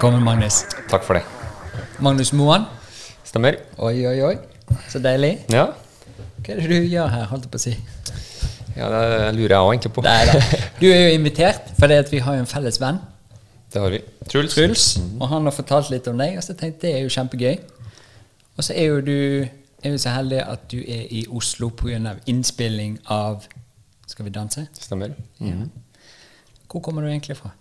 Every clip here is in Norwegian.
Velkommen, Magnus. Takk for det. Magnus Moan. Stemmer. Oi, oi, oi. Så deilig. Ja, Hva er det du gjør her, holdt jeg på å si? ja det lurer jeg òg egentlig på. Nei da. Du er jo invitert, for vi har jo en felles venn, Det har vi. Truls. Truls. Og han har fortalt litt om deg, og så tenkte jeg det er jo kjempegøy. Og så er jo du er jo så heldig at du er i Oslo pga. innspilling av Skal vi danse? Stemmer. Hvor kommer du egentlig fra?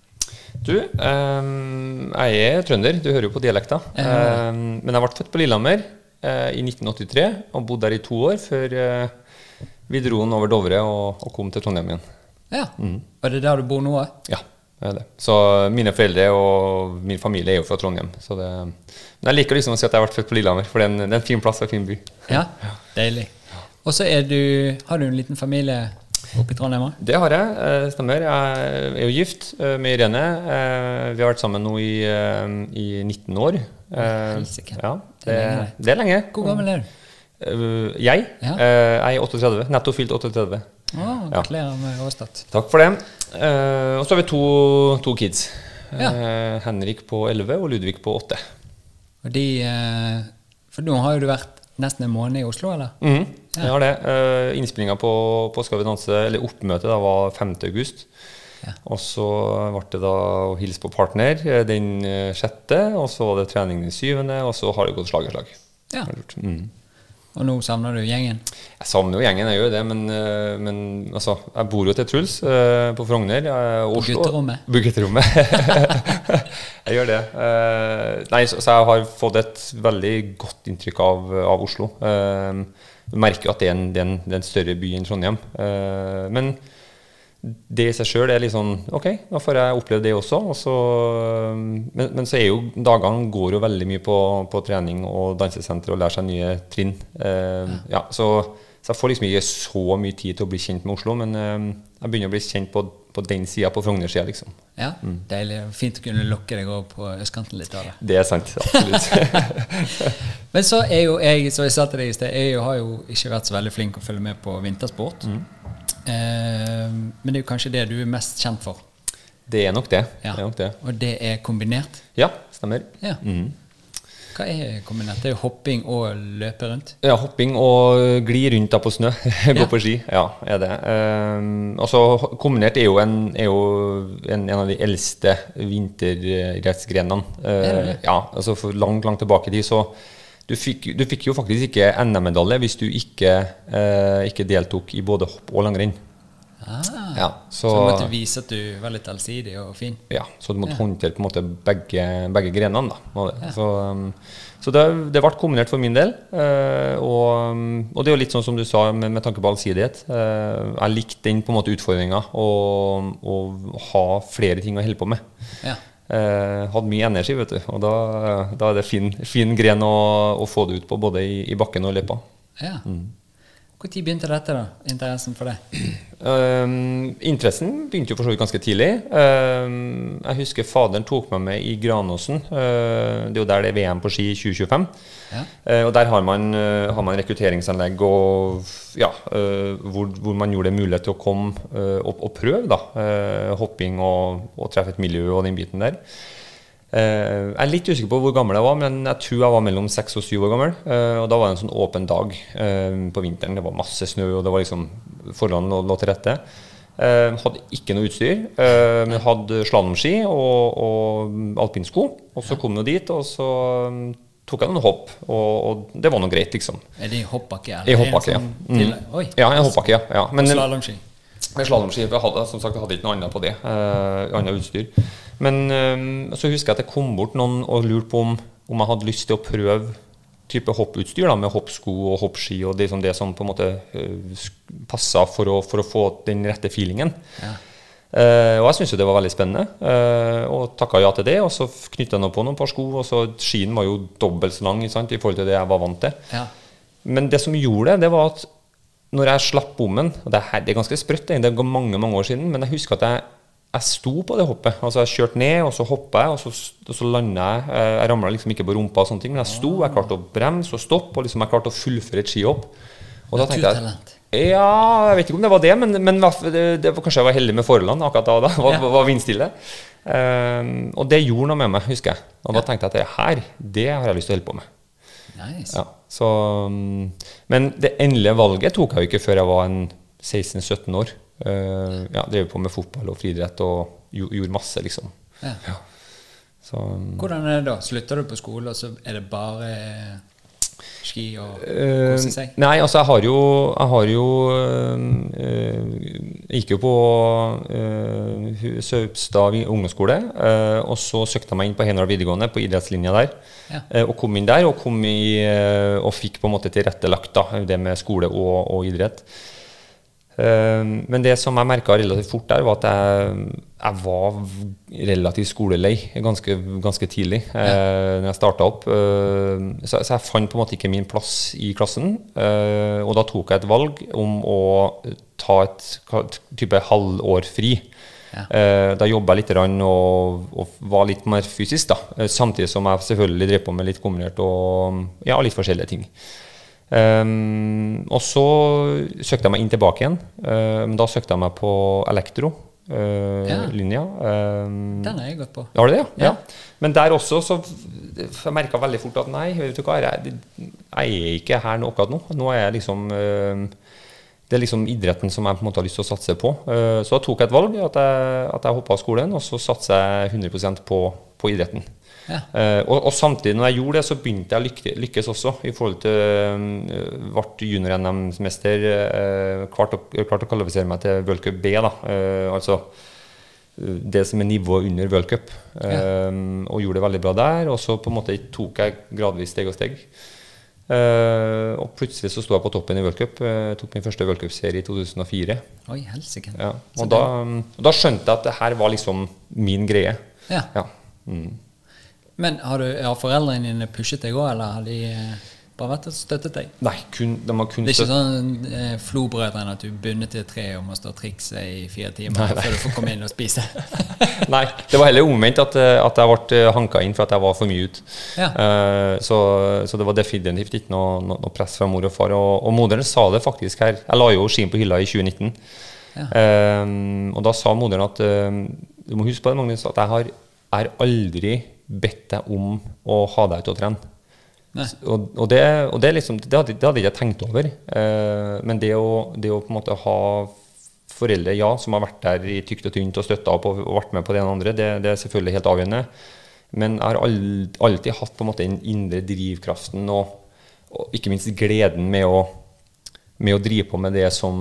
Du, um, jeg er trønder. Du hører jo på dialekta. Ja. Um, men jeg ble født på Lillehammer uh, i 1983 og bodde der i to år før uh, vi dro den over Dovre og, og kom til Trondheim igjen. Ja. Det er der du bor nå òg? Ja, det er det. Så mine foreldre og min familie er jo fra Trondheim. Så det, men jeg liker liksom å si at jeg vært født på Lillehammer, for det er en, det er en fin plass og en fin by. Ja. Deilig. Og så Har du en liten familie oppe i Trondheim òg? Det har jeg, eh, stemmer. Jeg er jo gift eh, med Irene. Eh, Vi har vært sammen nå i, i 19 år. Helsike. Ja, Det det, er lenge. Hvor gammel er du? Jeg? Ja. Jeg er 38. Nettopp fylt 38. Ah, Gratulerer med årstad. Takk for det. Og så har vi to, to kids. Ja. Henrik på 11 og Ludvig på 8. Og de For nå har jo du vært nesten en måned i Oslo, eller? Ja, Jeg har det. Uh, Innspillinga på, på Skal vi danse, eller oppmøtet, da, var 5. august. Ja. Og så ble det da å hilse på partner eh, den eh, sjette, og så var det trening den syvende, og så har det gått slag i slag. Ja. Mhm. Og nå savner du gjengen? Jeg savner jo gjengen, jeg gjør jo det, men, eh, men altså, jeg bor jo til Truls eh, på Frogner. eh, På Oslo. gutterommet? På gutterommet. jeg gjør det. Nei, så, så jeg har fått et veldig godt inntrykk av, av Oslo. Du merker jo at det er, en, det, er en, det er en større by enn Trondheim. Men det i seg sjøl er litt sånn Ok, da får jeg oppleve det også. Og så, men, men så er jo dagene går jo veldig mye på, på trening og dansesenter og lære seg nye trinn. Eh, ja, så, så jeg får liksom ikke så mye tid til å bli kjent med Oslo, men eh, jeg begynner å bli kjent på, på den sida, på Frogner-sida, liksom. Ja, Deilig. Fint å kunne lokke deg over på østkanten litt av det. Det er sant. Absolutt. Men så er jo jeg, som jeg sa til deg i sted, jeg har jo ikke vært så veldig flink å følge med på vintersport. Eh, men det er jo kanskje det du er mest kjent for. det er nok det. Ja. det, er nok det. Og det er kombinert. Ja, stemmer. Ja. Hva er kombinert? Det er hopping og løpe rundt. Ja, hopping og gli rundt da på snø. Gå Ja. på ski. Ja, er det. Um, altså, kombinert er jo en, er jo en, en av de eldste vinteridrettsgrenene. Er det? Uh, ja, altså for langt, langt tilbake i tid så du fikk, du fikk jo faktisk ikke NM-medalje hvis du ikke, eh, ikke deltok i både hopp og langrenn. Ah, Ja, så, så, du måtte vise at du var litt allsidig og fin. ja, så du måtte håndtere på en måte begge, begge grenene. Da, ja. Så, um, så det, det ble kombinert for min del. eh, og, um, og det er jo litt sånn som du sa med, med tanke på allsidighet. Eh, jeg likte den på en måte utfordringa å ha flere ting å holde på med. Ja. Eh, hadde mye energi, vet du. Og da, da er det fin, fin gren å, å få det ut på, både i, i bakken og løypa. ja. Når begynte dette, da? Interessen for det? Um, interessen begynte jo for så vidt ganske tidlig. Um, jeg husker faderen tok meg med i Granåsen. Uh, det er jo der det er VM på ski i 2025. Ja. Uh, og der har man, uh, har man rekrutteringsanlegg og, ja, uh, hvor, hvor man gjorde det mulig til å komme uh, og, og prøve da, hopping og, og treffe et miljø og den biten der. Eh, jeg er litt usikker på hvor gammel jeg var, men jeg tror jeg var mellom seks og syv år gammel. Eh, og da var det en sånn åpen dag eh, på vinteren. Det var masse snø, og det var liksom forholdene lå, til rette. Hadde ikke noe utstyr, men hadde slalåmski og, og alpinsko. Og så kom jeg dit, og så mm, tok jeg noen hopp, og, og det var nå greit, liksom. Er det i hoppbakke? I hoppbakke, ja. Mm. oi, Ja, en hoppbakke, ja. ja. Men, Slalåmski. med slalåmski jeg hadde som sagt, jeg hadde ikke noe annet på det. Uh, annet utstyr. Men um, så husker jeg at jeg kom bort noen og lurte på om, om jeg hadde lyst til å prøve type hopputstyr da, med hoppsko og hoppski og det, som det som på en måte uh, passa for for å få den rette feelingen. Ja. Uh, og jeg syntes jo det var veldig spennende, uh, og takka ja til det. Og så knytta jeg nå på noen par sko, og så skien var jo dobbelt så lang sant, i forhold til det jeg var vant til. Ja. Men det som gjorde det, det var at når jeg slapp bommen og det, her, det er ganske sprøtt, det er mange mange år siden, men jeg husker at jeg, jeg sto på det hoppet. Altså Jeg kjørte ned, og så hoppa jeg, og så, og så landa jeg. Eh, Jeg ramla liksom ikke på rumpa, og sånne ting, men jeg sto, jeg klarte å bremse og stoppe, og liksom jeg klarte å fullføre et skihopp. Og da tenkte jeg Ja, jeg vet ikke om det var det, men, men det, det var kanskje jeg var heldig med forholdene akkurat da. da var, var vindstille. Um, og det gjorde noe med meg, husker jeg. Og da tenkte jeg at det her, det har jeg lyst til å holde på med. Nice. Ja, så, mm, men det endelige valget tok jeg jo ikke før jeg var 16-17 år. Uh, ja, Drev på med fotball og friidrett og gjorde masse, liksom. Ja. Så, um, Hvordan er det da? Slutter du på skole, og så er det bare ski og Eh, kose seg? nei, altså jeg har jo Jeg har jo uh, gikk jo på uh, Saupstad ungdomsskole, og så søkte jeg meg inn på Heimdal videregående, på idrettslinja der. Ja. Og kom inn der, og, kom i, og fikk på en måte tilrettelagt da, det med skole og, og idrett. Eh, Men det som jeg merka relativt fort der, var at jeg, jeg var relativt skolelei ganske, ganske tidlig eh, når jeg starta opp. Eh, så, så jeg fant på en måte ikke min plass i klassen. Eh, og da tok jeg et valg om å ta et type halvår fri. Ja. Da jobba jeg litt og, og var litt mer fysisk, da. Samtidig som jeg selvfølgelig drev på med litt kombinert og ja, litt forskjellige ting. Um, og så søkte jeg meg inn tilbake igjen. Men um, da søkte jeg meg på elektro-linja. Ja. Den har jeg gått på. Har du det, ja? Ja. ja? Men der også så jeg merka veldig fort at nei, vet du hva, jeg, jeg er ikke her nå akkurat nå. Nå er jeg liksom uh, Det er liksom idretten som jeg på en måte har lyst til å satse på. Uh, så da tok jeg et valg, at jeg, at jeg hoppa av skolen, og så satser jeg 100% på, på idretten. Ja. Eh, og, og samtidig når jeg gjorde det, så begynte jeg å lykke, lykkes også. I forhold til uh, Ble junior-NM-mester. Uh, klarte å, klarte å kvalifisere meg til World Cup B. da, uh, altså eh, det som er nivået under World Cup. Eh, Og gjorde det veldig bra der. Og så på en måte tok jeg gradvis steg og steg. Uh, og plutselig så sto jeg på toppen i World Cup. Uh, tok min første World Cup-serie i 2004. Oi, helsike. Ja. Og da, da skjønte jeg at det her var liksom min greie. Ja. Ja. Mm. Men har, du, har foreldrene dine pushet deg òg, eller har de eh, bare vært og støttet deg? Nei, kun, de har kun Det er ikke sånn eh, Flo-brødrene at du er bundet til et tre og må stå og trikse i fire timer Nei, nei. før du får komme inn og spise. Nei, det var heller omvendt at, eh, at jeg ble hanka inn for at jeg var for mye ute. Ja. Uh, så, så det var definitivt ikke noe, noe, noe press fra mor og far. Og, og moderen sa det faktisk her. Jeg la jo skien på hylla i 2019. Ja. uh, og da sa moderen at uh, Du må huske på det, Magnus, at jeg har, har aldri bedt deg om å ha deg ute og trene. Og, og, det, og det, liksom, det, hadde, det hadde ikke jeg tenkt over. Eh, men det å, det å på en måte ha foreldre ja, som har vært der i tykt og tynt og støtta opp og, og vært med på det ene og andre, det, det er selvfølgelig helt avgjørende. Men jeg har alltid hatt på en måte den indre drivkraften og, og ikke minst gleden med å, med å drive på med det som,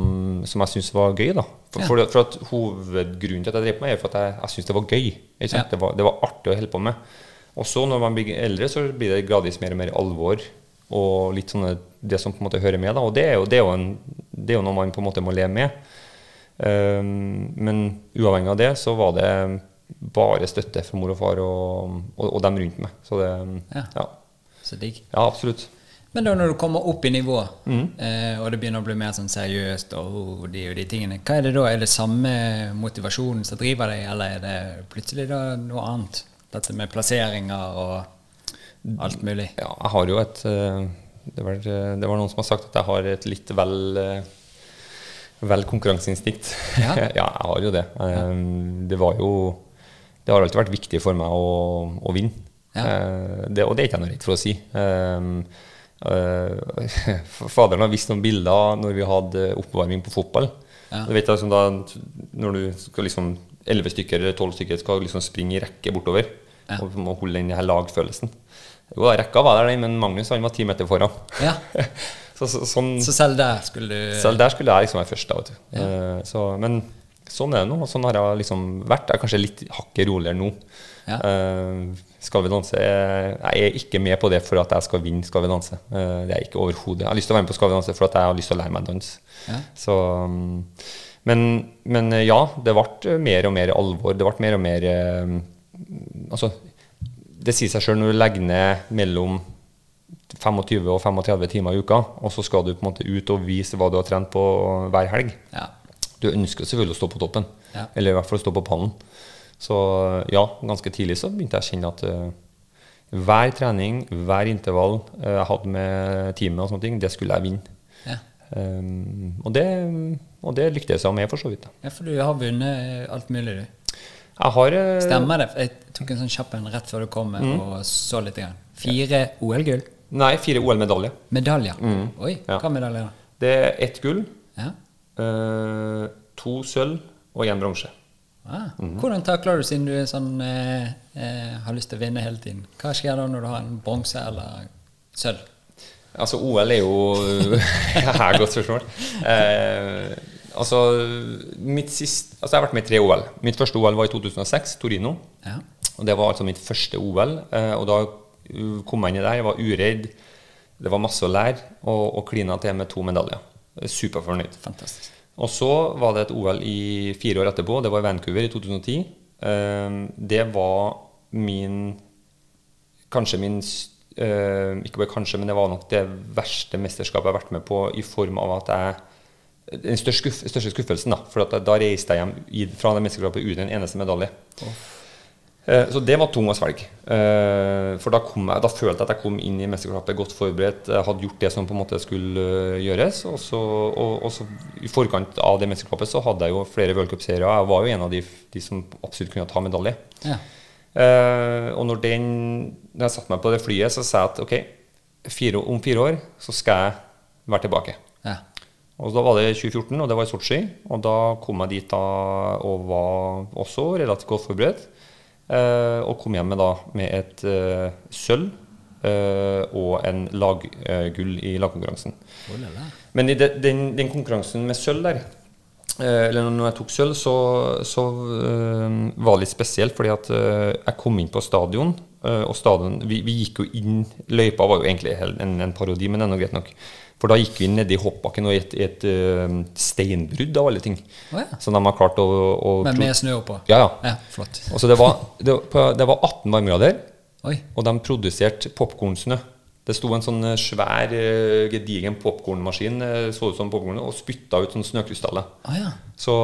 som jeg syns var gøy. da. For, Ja. for, for at Hovedgrunnen til at jeg drev på med er for at jeg, jeg syns det var gøy. Ja. Det, var, det var artig å holde på med. Og så når man blir eldre, så blir det gradvis mer og mer alvor. Og litt sånne, det som på en måte hører med. da, Og det er jo, det er jo, en, det er jo noe man på en måte må leve med. Um, men uavhengig av det, så var det bare støtte fra mor og far og, og, og dem rundt meg. Så det Ja. Ja, Så digg. ja absolutt. Men da når du kommer opp i nivå, Mm. eh, og det begynner å bli mer sånn seriøst, og oh, de og de tingene, hva er det da? Er det samme motivasjonen som driver deg, eller er det plutselig da noe annet? Dette med plasseringer og alt mulig. Ja, jeg har jo et eh, det var, det var noen som har sagt at jeg har et litt vel eh, Vel konkurranseinstinkt. Ja. ja, jeg har jo det. Ja. Det var jo Det har alltid vært viktig for meg å, å vinne. Ja. Eh, Det, og det er ikke jeg noe redd for å si. Eh, eh, Faderen har vist noen bilder når vi hadde oppvarming på fotball. Ja. Du vet altså da, Når du skal liksom 11 stykker eller 12 stykker skal liksom springe i rekke bortover Ja. og må holde den her lagfølelsen. Jo, da, rekka var der, den, men Magnus han var ti meter foran. Ja. så, så, sånn, Så selv der skulle du selv der skulle jeg liksom være først. Da, du. Eh, så, men sånn er det nå. og Sånn har jeg liksom vært. Jeg er kanskje litt hakket roligere nå. Ja. Eh, skal vi danse Jeg er ikke med på det for at jeg skal vinne Skal vi danse. Eh, det er ikke overhodet. Jeg har lyst til å være med på Skal vi danse for at jeg har lyst til å lære meg dans. Ja. Så, um, men, men eh, ja, det ble mer og mer alvor. Det ble mer og mer eh, Altså, det sier seg sjøl når du legger ned mellom 25 og 35 timer i uka, og så skal du på en måte ut og vise hva du har trent på hver helg. Ja. Du ønsker selvfølgelig å stå på toppen, Ja. eller i hvert fall stå på pallen. Så ja, ganske tidlig så begynte jeg å kjenne at uh, hver trening, hver intervall uh, jeg hadde med teamet, og sånne ting, det skulle jeg vinne. Ja. Um, og, det, og det lyktes jeg med, for så vidt. da. Ja, for du har vunnet alt mulig, du. Jeg har eh, Stemmer det? Jeg tok en sånn kjapp en rett før du kom Mm. og så litt. Grann. Fire OL-gull? Nei, fire OL-medaljer. Medaljer? Oi, Mm. Ja. hva medaljer da? Det er ett gull, Ja. uh, to sølv og én bronse. Ah, Mhm. Hvordan takler du siden du er sånn, eh, eh, har lyst til å vinne hele tiden? Hva skjer da når du har en bronse eller sølv? Altså, OL er jo her godt spørsmål. Eh, altså, mitt sist, altså, jeg har vært med i tre OL. Mitt første OL var i 2006, Torino. Ja. Og Det var altså mitt første OL. eh, og da uh, kom jeg inn i der. Jeg var uredd. Det var masse å lære, og, og klina til med to medaljer. Superfornøyd. Fantastisk. Og så var det et OL i fire år etterpå. Det var i Vancouver i 2010. Eh, det var min Kanskje min eh, Ikke bare kanskje, men det var nok det verste mesterskapet jeg har vært med på i form av at jeg Den største, skuff, største skuffelsen, da. For da reiste jeg hjem fra det mesterskapet uten en eneste medalje. Eh, Så det var tung å svelge. Eh, For da, kom jeg, da følte jeg at jeg kom inn i mesterskapet godt forberedt. Jeg hadde gjort det som på en måte skulle eh, gjøres. Og så, og, og så I forkant av det mesterskapet så hadde jeg jo flere worldcupseiere. Jeg var jo en av de, de som absolutt kunne ta medalje. Ja. Eh, og når, den, når jeg satte meg på det flyet, så sa jeg at ok, fire, om fire år så skal jeg være tilbake. ja. Og Da var det 2014, og det var i Sotsji. Og da kom jeg dit da og var også relativt godt forberedt. Eh, og kom hjem med, da, med et eh, sølv eh, og en laggull i lagkonkurransen. La, la. Men i de, den, den konkurransen med sølv der, eller når jeg tok sølv, så, så var det litt spesielt, fordi at jeg kom inn på stadion, og stadion, vi, vi gikk jo inn, løypa var jo egentlig en, en parodi, men det er nå greit nok. For da gikk vi nedi hoppbakken og i et, i et eh, steinbrudd av alle ting. Oh, ja. Så de har klart å, å Men med snø oppå? Ja, ja. Ja, flott. Og så det var, det, det var 18 varmegrader, Oi. og de produserte popkornsnø. Det sto en sånn eh, svær, eh, gedigen popkornmaskin så ut som popcorn, og spytta ut sånn snøkrystaller. Ah, ja. Så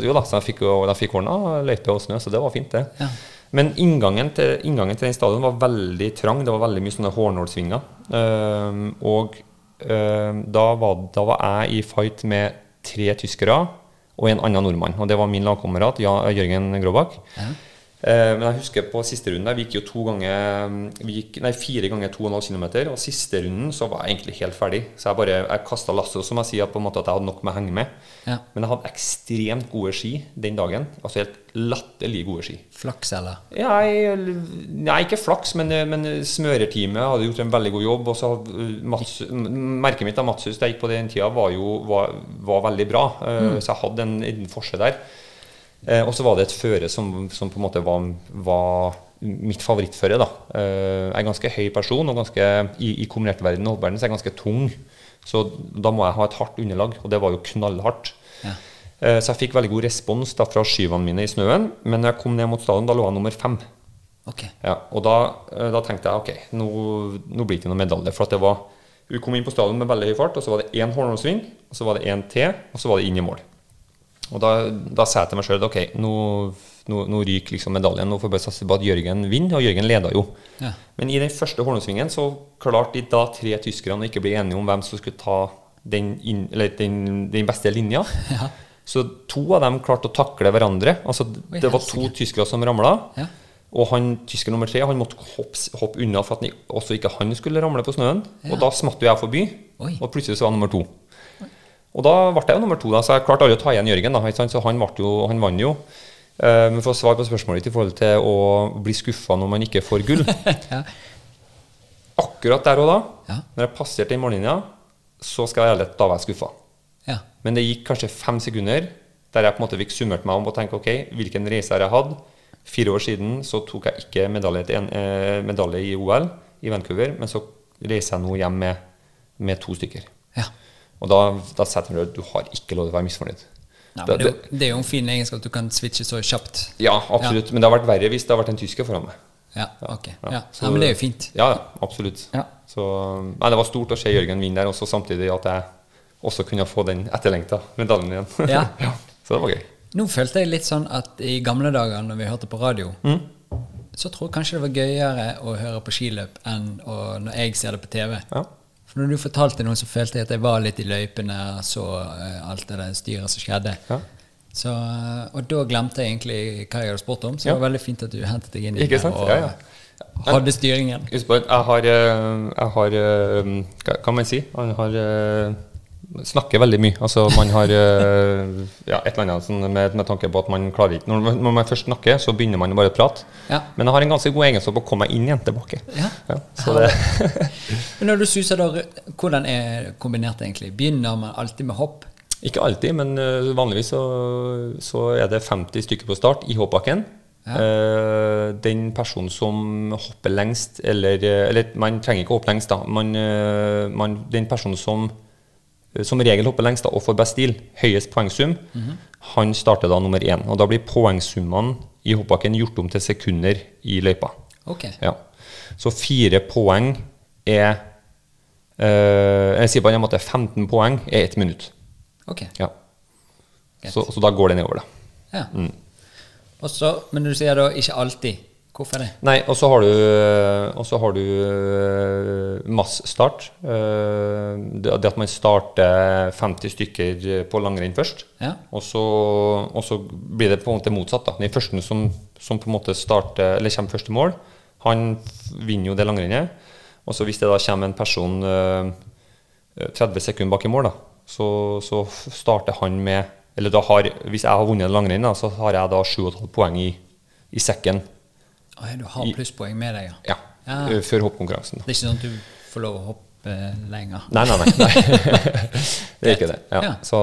jo da, så de fikk, de fikk ordna løype og snø, så det var fint, det. Ja. Men inngangen til, inngangen til den stadion var veldig trang. Det var veldig mye sånne hårnålsvinger. Um, og ehm, da, var, da var jeg i fight med tre tyskere og en annen nordmann. Og det var min lagkamerat Jørgen Gråbakk. Ja. Eh, men jeg husker på siste runden der, vi gikk jo ganger vi gikk, Nei, fire ganger 2,5 km. Og siste runden så var jeg egentlig helt ferdig. Så jeg bare jeg kasta lasset. som jeg sier, på en måte at jeg hadde nok med å henge med. Ja. Men jeg hadde ekstremt gode ski den dagen. Altså helt latterlig gode ski. Flaks, eller? Ja, jeg, nei, ikke flaks, men, men smørerteamet hadde gjort en veldig god jobb. Og så uh, Mats, Merket mitt av Matshus da jeg gikk på den tida, var jo var, var veldig bra. Mm. Så jeg hadde en, en forse der. Eh, og så var det et føre som, som på en måte var, var mitt favorittføre. da. Eh, jeg er ganske høy person, og ganske, i, i kombinert verden og hoppverden så er jeg ganske tung. Så da må jeg ha et hardt underlag, og det var jo knallhardt. Ja. Eh, Så jeg fikk veldig god respons da fra skyvene mine i snøen. Men når jeg kom ned mot stadion, da lå jeg nummer fem. Okay. Ja, og da, eh, da tenkte jeg ok, nå, nå blir det ikke noen medalje. For at det var, vi kom inn på stadion med veldig høy fart, og så var det én hornhåndsving, og så var det én til, og så var det inn i mål. Og da, da sa jeg til meg sjøl ok, nå, nå, nå ryker liksom medaljen. Nå får jeg bare satse på at Jørgen vinner, og Jørgen leda jo. Ja. Men i den første Holmsvingen så klarte de da tre tyskerne å ikke bli enige om hvem som skulle ta den, inn, eller den, den beste linja. Ja. Så to av dem klarte å takle hverandre. Altså, Oi, det var to tyskere som ramla. Ja. Og han, tysker nummer tre han måtte hoppe, hoppe unna for at han, også ikke han skulle ramle på snøen. Og da smatt jo jeg forbi, Oi. og plutselig så var han nummer to. Og da ble jeg jo nummer to, da, så jeg klarte aldri å ta igjen Jørgen. da. Så han, jo, han vant jo. Eh, men for å svare på spørsmålet ditt i forhold til å bli skuffa når man ikke får gull Ja. Akkurat der og da, Ja. når jeg passerte den mållinja, så skal jeg ærlig da var jeg skuffa. Ja. Men det gikk kanskje fem sekunder der jeg på en måte fikk summert meg om og tenke ok, hvilken reise har jeg hatt? Fire år siden så tok jeg ikke medalje, en, eh, medalje i OL i Vancouver, men så reiser jeg nå hjem med, med to stykker. ja. Og da, da setter du at du har ikke lov til å være misfornøyd. Nei, det, det, det er jo en fin egenskap at du kan switche så kjapt. Ja, absolutt. Men det har vært verre hvis det har vært en tysker foran meg. Ja, ok. Ja, Ja. så- ja, Men det er jo fint. Ja, ja, absolutt. Ja. Så, nei, det var stort å se Jørgen vinne der, også samtidig at jeg også kunne få den etterlengta medaljen igjen. Ja. Så det var gøy. Nå følte jeg litt sånn at i gamle dager når vi hørte på radio, Mm. så tror jeg kanskje det var gøyere å høre på skiløp enn å, når jeg ser det på TV. Ja. For når du fortalte noe, så følte jeg at jeg var litt i løypene, så eh, alt det styret som skjedde. Ja. Så, eh, og da glemte jeg egentlig hva jeg hadde spurt om, så Ja. det var veldig fint at du hentet deg inn i det og Ja, ja. hadde styringen. Jeg har, eh, jeg har Hva kan man si? Han har snakker veldig mye. Altså man har eh, ja, et eller annet sånn med, med tanke på at man klarer ikke når, man- når man først snakker, så begynner man bare å prate. Ja. Men jeg har en ganske god egenskap å komme meg inn igjen tilbake. Ja. Ja, så det, Men når du suser da, hvordan er kombinert egentlig? Begynner man alltid med hopp? ikke alltid, men eh, vanligvis så, så er det 50 stykker på start i hoppbakken. Ja. Eh, den personen som hopper lengst, eller, eller man trenger ikke å hoppe lengst, da. Man, man, den personen som som regel hopper lengst da, og får best stil, høyest poengsum, han starter da nummer én. Og da blir poengsummene i hoppbakken gjort om til sekunder i løypa. Ok. Ja. Så fire poeng er øh, Jeg sier på en måte 15 poeng er ett minutt. ok. Ja. Så, så da går det nedover, da. Ja. Mm. Også, men du sier da ikke alltid. Hvorfor det? Nei, og så har du, har du uh, massstart. Eh, det, at man starter 50 stykker på langrenn først. Ja. Og så, og så blir det på en måte motsatt. da. Den første som, som på en måte starter, eller kommer først til mål, han vinner jo det langrennet. Og så hvis det da kommer en person eh, 30 sekunder bak i mål, da, så, så starter han med Eller da har, hvis jeg har vunnet langrenn, så har jeg da 7,5 poeng i, i sekken du har plusspoeng med deg, ja. ja, Ja. før hoppkonkurransen. Det er ikke sånn at du får lov å hoppe lenger. Nei, nei, nei. nei. det er ikke det. Ja. Så,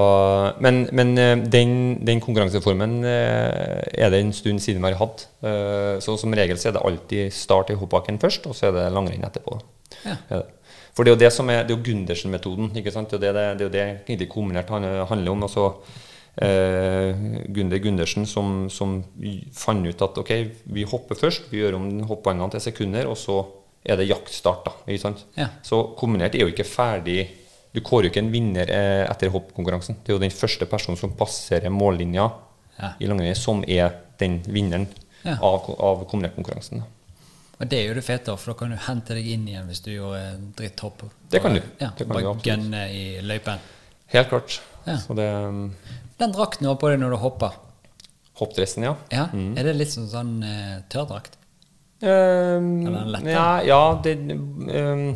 men men eh, den, den konkurranseformen eh, er det en stund siden vi har hatt. Eh, Så som regel så er det alltid start i hoppbakken først, og så er det langrenn etterpå. Ja. For det er jo det som er, det er Gundersen-metoden. ikke sant? Det er jo det, det, er jo det kombinert handler om. altså eh, Gunder Gundersen som, som fant ut at ok, vi hopper først, vi gjør om hopppoengene til sekunder, og så er det jaktstart. da, ikke sant? Ja. Så kombinert er jo ikke ferdig Du kårer jo ikke en vinner eh, etter hoppkonkurransen. Det er jo den første personen som passerer mållinja Ja. i langrenn, som er den vinneren Ja. av, av kombinert-konkurransen. da. Og det er jo det fete, for da kan du hente deg inn igjen hvis du gjorde dritthopp. Det kan du. Ja, Det kan bare gønne i løypen. Helt klart. Ja. Så det um, Den drakten du har på deg når du hopper, Hoppdressen, ja. ja, Mm. er det litt sånn, sånn uh, tørrdrakt? Um, Eller en ja, ja, det um,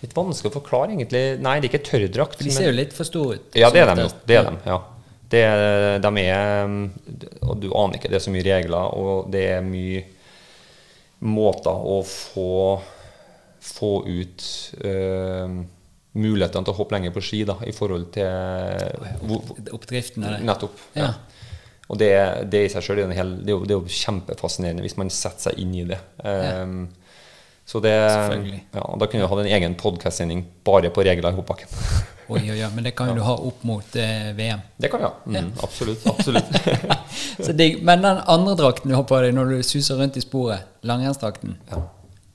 Litt vanskelig å forklare, egentlig. Nei, det er ikke tørrdrakt. De ser jo litt for store ut. Ja, det er dem Det er dem, ja. Det, de er um, Og du aner ikke, det er så mye regler, og det er mye måter å få få ut um, mulighetene til å hoppe lenger på ski da, i forhold til Oppdriften av det. Nettopp. Ja. Og det, det i seg sjøl er, er, jo- er kjempefascinerende hvis man setter seg inn i det. Um, så det ja, Da kunne du hatt en egen podkast-sending bare på regler i hoppbakken. Oi, oi, oi, men det kan jo du ha opp mot eh, VM. det kan du ha. Mm, Absolutt. absolutt. Så digg. Men den andre drakten du har på deg når du suser rundt i sporet, langrennsdrakten, Ja.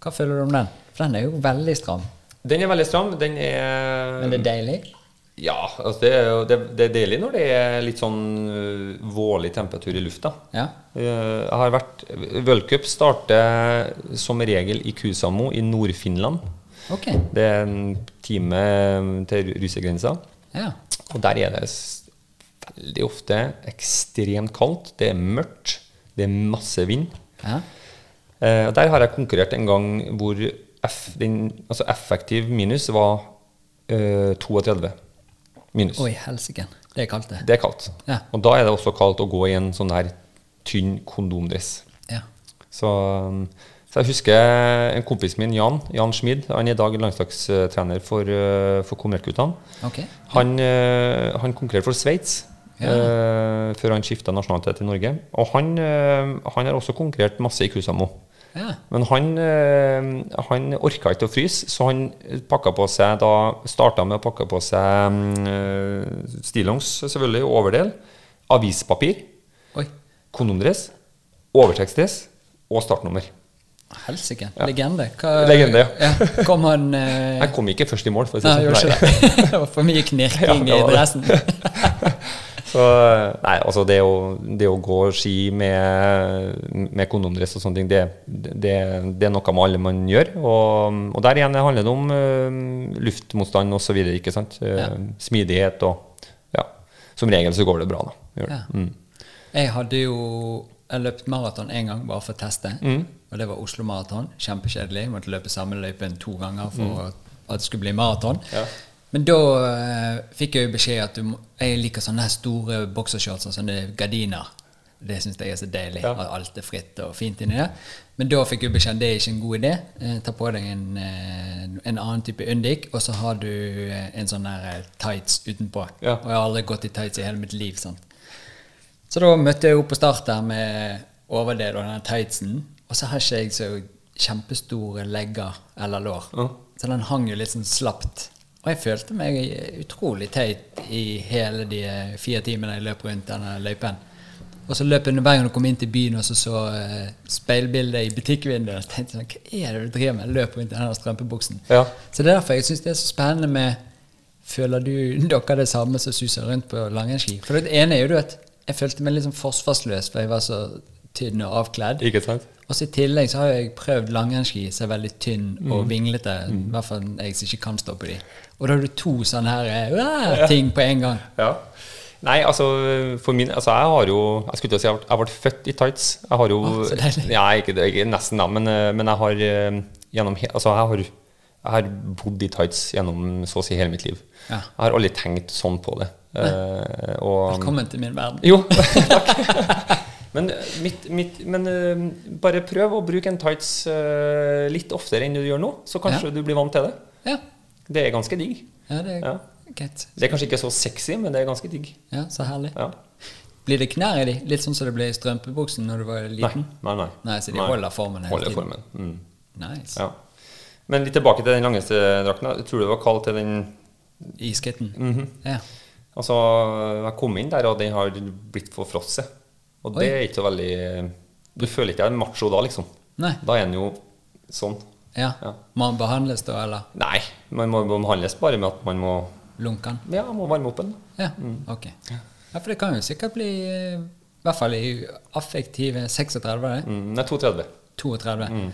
hva føler du om den? For den er jo veldig stram. Den er veldig stram. Den er Men det er deilig. Ja, altså det, det, det er deilig når det er litt sånn øh, vårlig temperatur i lufta. Ja. Eh, Jeg har vært Worldcup starter som regel i Kusamo i Nord-Finland. Okay. Det er en time til russergrensa. Ja. Og der er det veldig ofte ekstremt kaldt. Det er mørkt. Det er masse vind. ja. Eh, der har jeg konkurrert en gang hvor F, den, altså effektiv minus var uh, 32 minus. Oi, helsike. Det er kaldt, det. Det er kaldt. Ja. Og da er det også kaldt å gå i en sånn her tynn kondomdress. Ja. Så, um, så jeg husker en kompis min, Jan, Jan Schmid, han er i dag landslagstrener for, uh, for kommerguttene. Ok. Han, uh, han konkurrerte for Sveits Ja. uh, før han skifta nasjonalitet til Norge. Og han, uh, han har også konkurrert masse i Kusamo. Ja. Men han, uh, han orka ikke å fryse, så han pakka på seg da starta med å pakke på seg um, stillongs, selvfølgelig, overdel, avispapir, Oi. kondomdress, overtekstdress og startnummer. Helsike. Ja. Legende. Hva, Legende, ja. Kom han eh, Jeg kom ikke først i mål, for å si Nei, jeg gjorde sånn. ikke det. det var for mye knirking Ja, det i det. dressen. Så nei, altså det å, det å gå ski med, med kondomdress og sånne ting, det, det, det er noe med alle man gjør. Og, og der igjen handler det om uh, luftmotstand osv. ikke sant. Uh, Smidighet og ja. Som regel så går det bra, da. Ja. Mm. Jeg hadde jo jeg løpt maraton én gang bare for å teste. Og det var Oslo Maraton. Kjempekjedelig. Måtte løpe samme løypen to ganger for at det skulle bli maraton. Ja. Men da eh, fikk jeg jo beskjed at du jeg liker sånne her store boksershorts og sånne gardiner. Det syns jeg er så deilig. Ja. At alt er fritt og fint inni det. Men da fikk jeg beskjed at det er ikke en god idé. Eh, ta på deg en, eh, en annen type undik, og så har du eh, en sånn her eh, tights utenpå. Ja. Og jeg har aldri gått i tights i hele mitt liv. sant? Så da møtte jeg opp på start der med overdel og den tightsen. Og så har ikke jeg så kjempestore legger eller lår. Ja. Så den hang jo litt sånn slapt. Og jeg følte meg utrolig teit i hele de fire timene jeg løp rundt denne løypen. Og så løp jeg hver gang jeg kom inn til byen og så så uh, speilbildet i butikkvinduet. Og tenkte sånn, hva er det du driver med? Løp rundt i denne strømpebuksen. Ja. Så det er derfor jeg syns det er så spennende med Føler du dere det samme som suser rundt på langrennsski? For det ene er jo at jeg følte meg litt sånn forsvarsløs, for jeg var så tynn og avkledd. Ikke sant? Og så i tillegg så har jeg prøvd langrennsski som er veldig tynn og vinglete. I hvert fall jeg som ikke kan stå på de. Og da har du to sånne her uh, ting på en gang. Ja. Nei, altså for min Altså jeg har jo Jeg skulle til å si jeg ble, født i tights. Jeg har jo oh, så deilig. Ja, ikke, ikke nesten, da, men, eh, men jeg har eh, gjennom Altså jeg har, jeg har bodd i tights gjennom så å si hele mitt liv. Ja. Jeg har aldri tenkt sånn på det. Uh, og, Velkommen til min verden. Jo, takk. Men, mitt, mitt, men uh, bare prøv å bruke en tights uh, litt oftere enn du gjør nå, så kanskje Ja. du blir vant til det. Ja, Det er ganske digg. ja det er Ja. greit. Det er kanskje ikke så sexy, men det er ganske digg. Ja, Så herlig. Ja. Blir det knær i de? Litt sånn som det ble i strømpebuksen når du var liten? nei, nei. Nei, så de holder formen hele Holder tiden. formen. Mm. Nice. Ja. Men litt tilbake til den langeste drakten. Tror det var kalt til den Iskutten. Mhm. Ja. Altså, jeg kom inn der, og den har blitt forfrosset. Og det Oi. er ikke så veldig Du føler ikke deg macho da, liksom. Nei. Da er en jo sånn. Ja. Ja. Må han behandles da, eller Nei, man må behandles bare med at man må lunke den? Ja, må varme opp den. Ja, ok. Ja, for det kan jo sikkert bli I hvert fall i affektive 36, det? Mm, nei, 32. 32. Mm.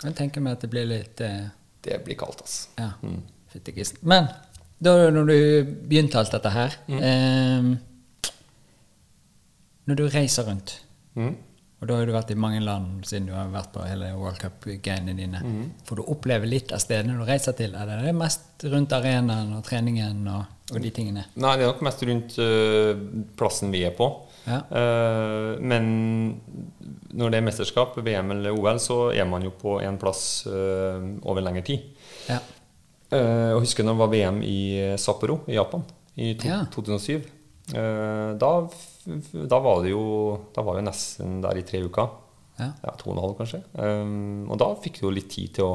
Kan jeg tenke meg at det blir litt eh, Det blir kaldt, altså. Ja, Mm. fyttekisten. Men da når du begynte alt dette her Mm. eh, Når du reiser rundt Mm. Og da har du vært i mange land siden du har vært på hele World Cup-greiene dine. Mm. Får du oppleve litt av stedene du reiser til? Er det mest rundt arenaen og treningen og, og de tingene? Nei, det er nok mest rundt øh, plassen vi er på. Ja. Uh, men når det er mesterskap, VM eller OL, så er man jo på en plass uh, over lengre tid. Ja. Uh, og husker når det var VM i Sapporo i Japan i to, Ja. 2007. Eh, da, da var det jo Da var vi nesten der i tre uker. Ja. Ja, to og en halv, kanskje. Um, og da fikk du jo litt tid til å,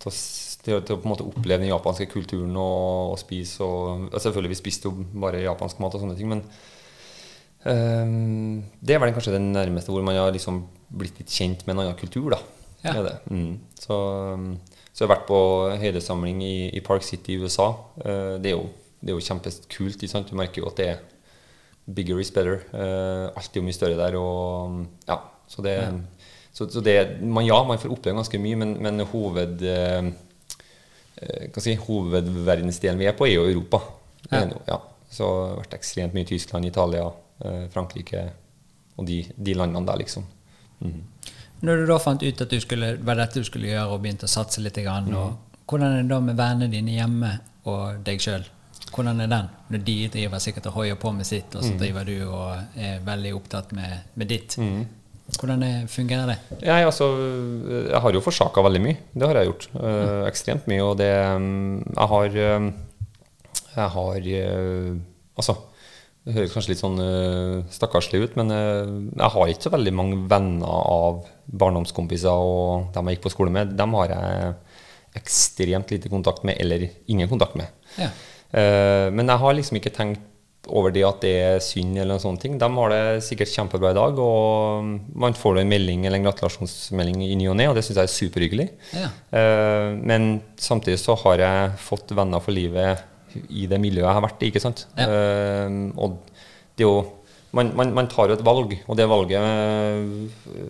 til å, til å, på en måte oppleve den japanske kulturen og, og spise. Og, og selvfølgelig, vi spiste jo bare japansk mat og sånne ting, men um, det er vel kanskje det nærmeste hvor man har liksom blitt litt kjent med en annen kultur. da. Ja. Det det. Mm. Så, um, så jeg har vært på høydesamling i, i Park City i USA. Uh, det, er jo, det er jo kjempekult. Du merker jo at det er bigger is better. Uh, alt er jo mye større der. Og, um, ja, så det, så, så det man, Ja, man får oppleve ganske mye, men, men hoved, hva si, hovedverdensdelen vi er på, er jo Europa. Ja. ja. Så det har vært ekstremt mye Tyskland, Italia, uh, Frankrike og de, de landene der, liksom. Mm. Når du da fant ut at du skulle, var dette du skulle gjøre, og begynte å satse litt, grann, og, hvordan er det da med vennene dine hjemme og deg sjøl? Hvordan er den? Når de driver sikkert og hoier på med sitt, og så driver du og er veldig opptatt med, med ditt. Hvordan er, fungerer det? Jeg, altså, jeg har jo forsaka veldig mye. Det har jeg gjort. eh, ekstremt mye. Og det um, Jeg har um, Jeg har Altså, det høres kanskje litt sånn stakkarslig ut, men jeg har ikke så veldig mange venner av barndomskompiser og dem jeg gikk på skole med. Dem har jeg ekstremt lite kontakt med, eller ingen kontakt med. Ja. Eh, men jeg har liksom ikke tenkt over det at det er synd eller noen sånne ting. De har det sikkert kjempebra i dag, og man får da en melding eller en gratulasjonsmelding i ny og ne, og det syns jeg er superhyggelig. Ja. Eh, men samtidig så har jeg fått venner for livet i det miljøet jeg har vært i, ikke sant. Ja. Eh, og det er jo man, man, man tar jo et valg, og det valget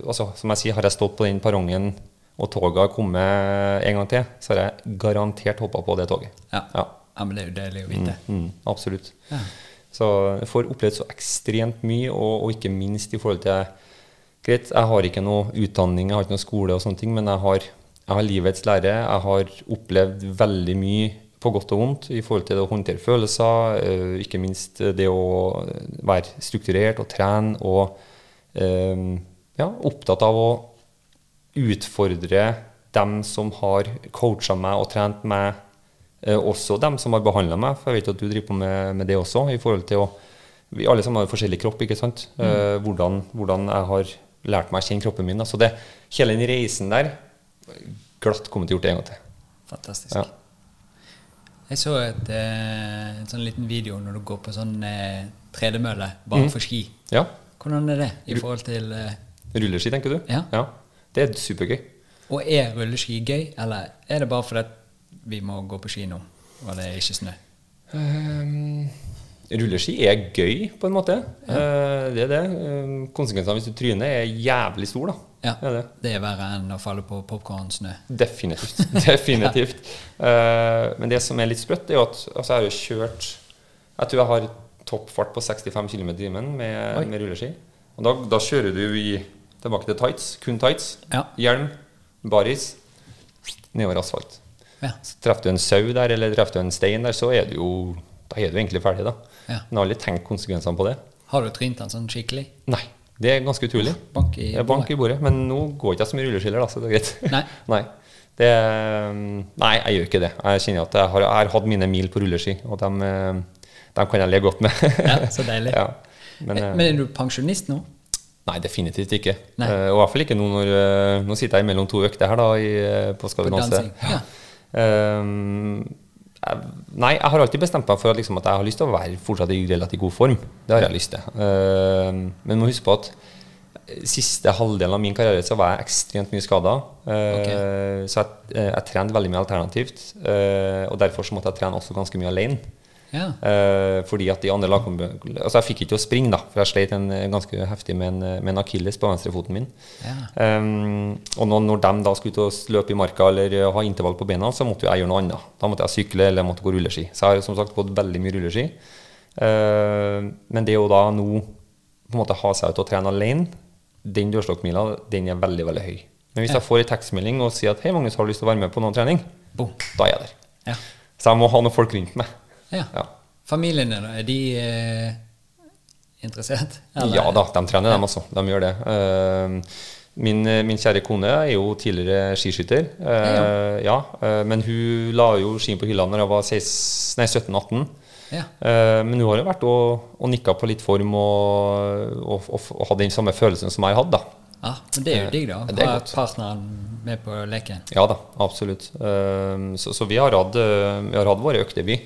altså, Som jeg sier, har jeg stått på den perrongen og toget har kommet en gang til, så har jeg garantert hoppa på det toget. Ja. ja. Ja. men det er jo deilig å vite. Mm, mm, absolutt. Ja. Så jeg får opplevd så ekstremt mye, og, og, ikke minst i forhold til Greit, jeg har ikke noe utdanning, jeg har ikke noe skole, og sånne ting, men jeg har, jeg har livets lære. Jeg har opplevd veldig mye på godt og vondt i forhold til det å håndtere følelser, eh, ikke minst det å være strukturert og trene og eh, ja, opptatt av å utfordre dem som har coacha meg og trent meg, også dem som har behandla meg, for jeg vet at du driver på med, med, det også, i forhold til å Vi alle sammen har forskjellig kropp, ikke sant? Mm. hvordan, hvordan, jeg har lært meg å kjenne kroppen min. Altså det, hele den reisen der glatt kommet til gjort det en gang til. Fantastisk. Ja. Jeg så et, eh, en sånn liten video når du går på sånn eh, tredemølle bare mm. for ski. Ja. Hvordan er det i forhold til eh, Rulleski, tenker du? Ja. ja. Det er supergøy. Og er rulleski gøy, eller er det bare fordi vi må gå på ski nå, og det er ikke snø? Um, rulleski er gøy, på en måte. Ja. Uh, det er det. Um, konsekvensene hvis du tryner, er jævlig store, da. Ja, det er, det. det er verre enn å falle på popkornsnø. Definitivt. Definitivt. uh, men det som er litt sprøtt, er jo at altså, jeg har jo kjørt Jeg tror jeg har toppfart på 65 km i timen med, med, rulleski. Og da, da, kjører du i, tilbake til tights, kun tights, ja. hjelm, baris, nedover asfalt. Ja. Treffer du en sau der, eller treffer du en stein der, så er du jo da er du egentlig ferdig. da. Ja. Men jeg har aldri tenkt konsekvensene på det. Har du trynt den sånn skikkelig? Nei. Det er ganske utrolig. Bank i, bordet. bank i bordet. Men nå går ikke jeg så mye rulleskiller, da, så det er greit. Nei. nei. Det, nei, jeg gjør ikke det. Jeg kjenner at jeg har, jeg har hatt mine mil på rulleski, og dem, dem kan jeg le godt med. ja, Så deilig. Ja. Men, men, men, er du pensjonist nå? Nei, definitivt ikke. Uh, og i hvert fall ikke nå når Nå sitter jeg mellom to økter her da, i, på Skal vi danse. Ja. Um, Nei, jeg har alltid bestemt meg for at, liksom, at, jeg har lyst til å være fortsatt i relativt god form. Det har jeg lyst til. Uh, men må huske på at siste halvdelen av min karriere så var jeg ekstremt mye skada. Okay. Så jeg, eh, jeg trente veldig mye alternativt. Uh, og derfor så måtte jeg trene også ganske mye alene. Ja. Uh, fordi at de andre Altså, jeg fikk ikke å springe, da, for jeg slet en, ganske heftig med en, med en akilles på venstrefoten min. Ja. Um, og når, når, de da skulle ut og løpe i marka eller ha intervall på beina, så måtte jeg gjøre noe annet. Da måtte jeg sykle eller måtte gå rulleski. Så jeg har som sagt gått veldig mye rulleski. Uh, men det å da nå på en måte ha seg ut og trene alene, den dørstokkmila, den er veldig, veldig høy. Men hvis ja. jeg får en tekstmelding og sier at hei, Magnus, har du lyst til å være med på noen trening? Boom. Da er jeg der. Ja. Så jeg må ha noen folk rundt meg. Ja. ja. Familiene, da? Er de eh, interessert? Eller? Ja da, de trener, dem også. De gjør det. Uh, min, min, kjære kone er jo tidligere skiskytter. Eh, ja, uh, men hun la jo skien på hylla når jeg var 17-18. Ja. men hun har jo vært og, og nikka på litt form og, og, og, og hadde den samme følelsen som jeg hadde. da. Ja, men Det er jo digg, da. Å ha partneren med på leken. Ja da, absolutt. Så, så vi, har hatt, vi har hatt våre økter, vi.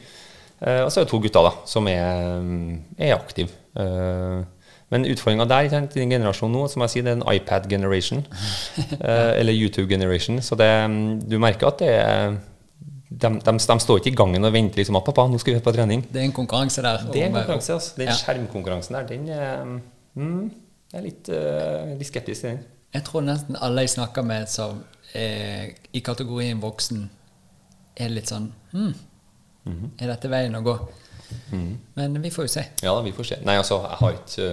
Eh, og så er det to gutter da, som er, er aktive. Eh, men utfordringa der i den generasjonen nå, som jeg sier, det er en iPad generation. Eh, eller YouTube generation. Så det, du merker at det er de, de, de, står ikke i gangen og venter liksom at 'pappa, nå skal vi på trening'. Det er en konkurranse der. Det er en konkurranse, altså. Den ja. skjermkonkurransen der, den er, mm, jeg er litt, uh, litt, skeptisk til den. Jeg tror nesten alle jeg snakker med som er i kategorien voksen, er litt sånn hmm, Mm Er dette veien å gå? Mm Men vi får jo se. Ja, vi får se. Nei, altså, jeg har ikke,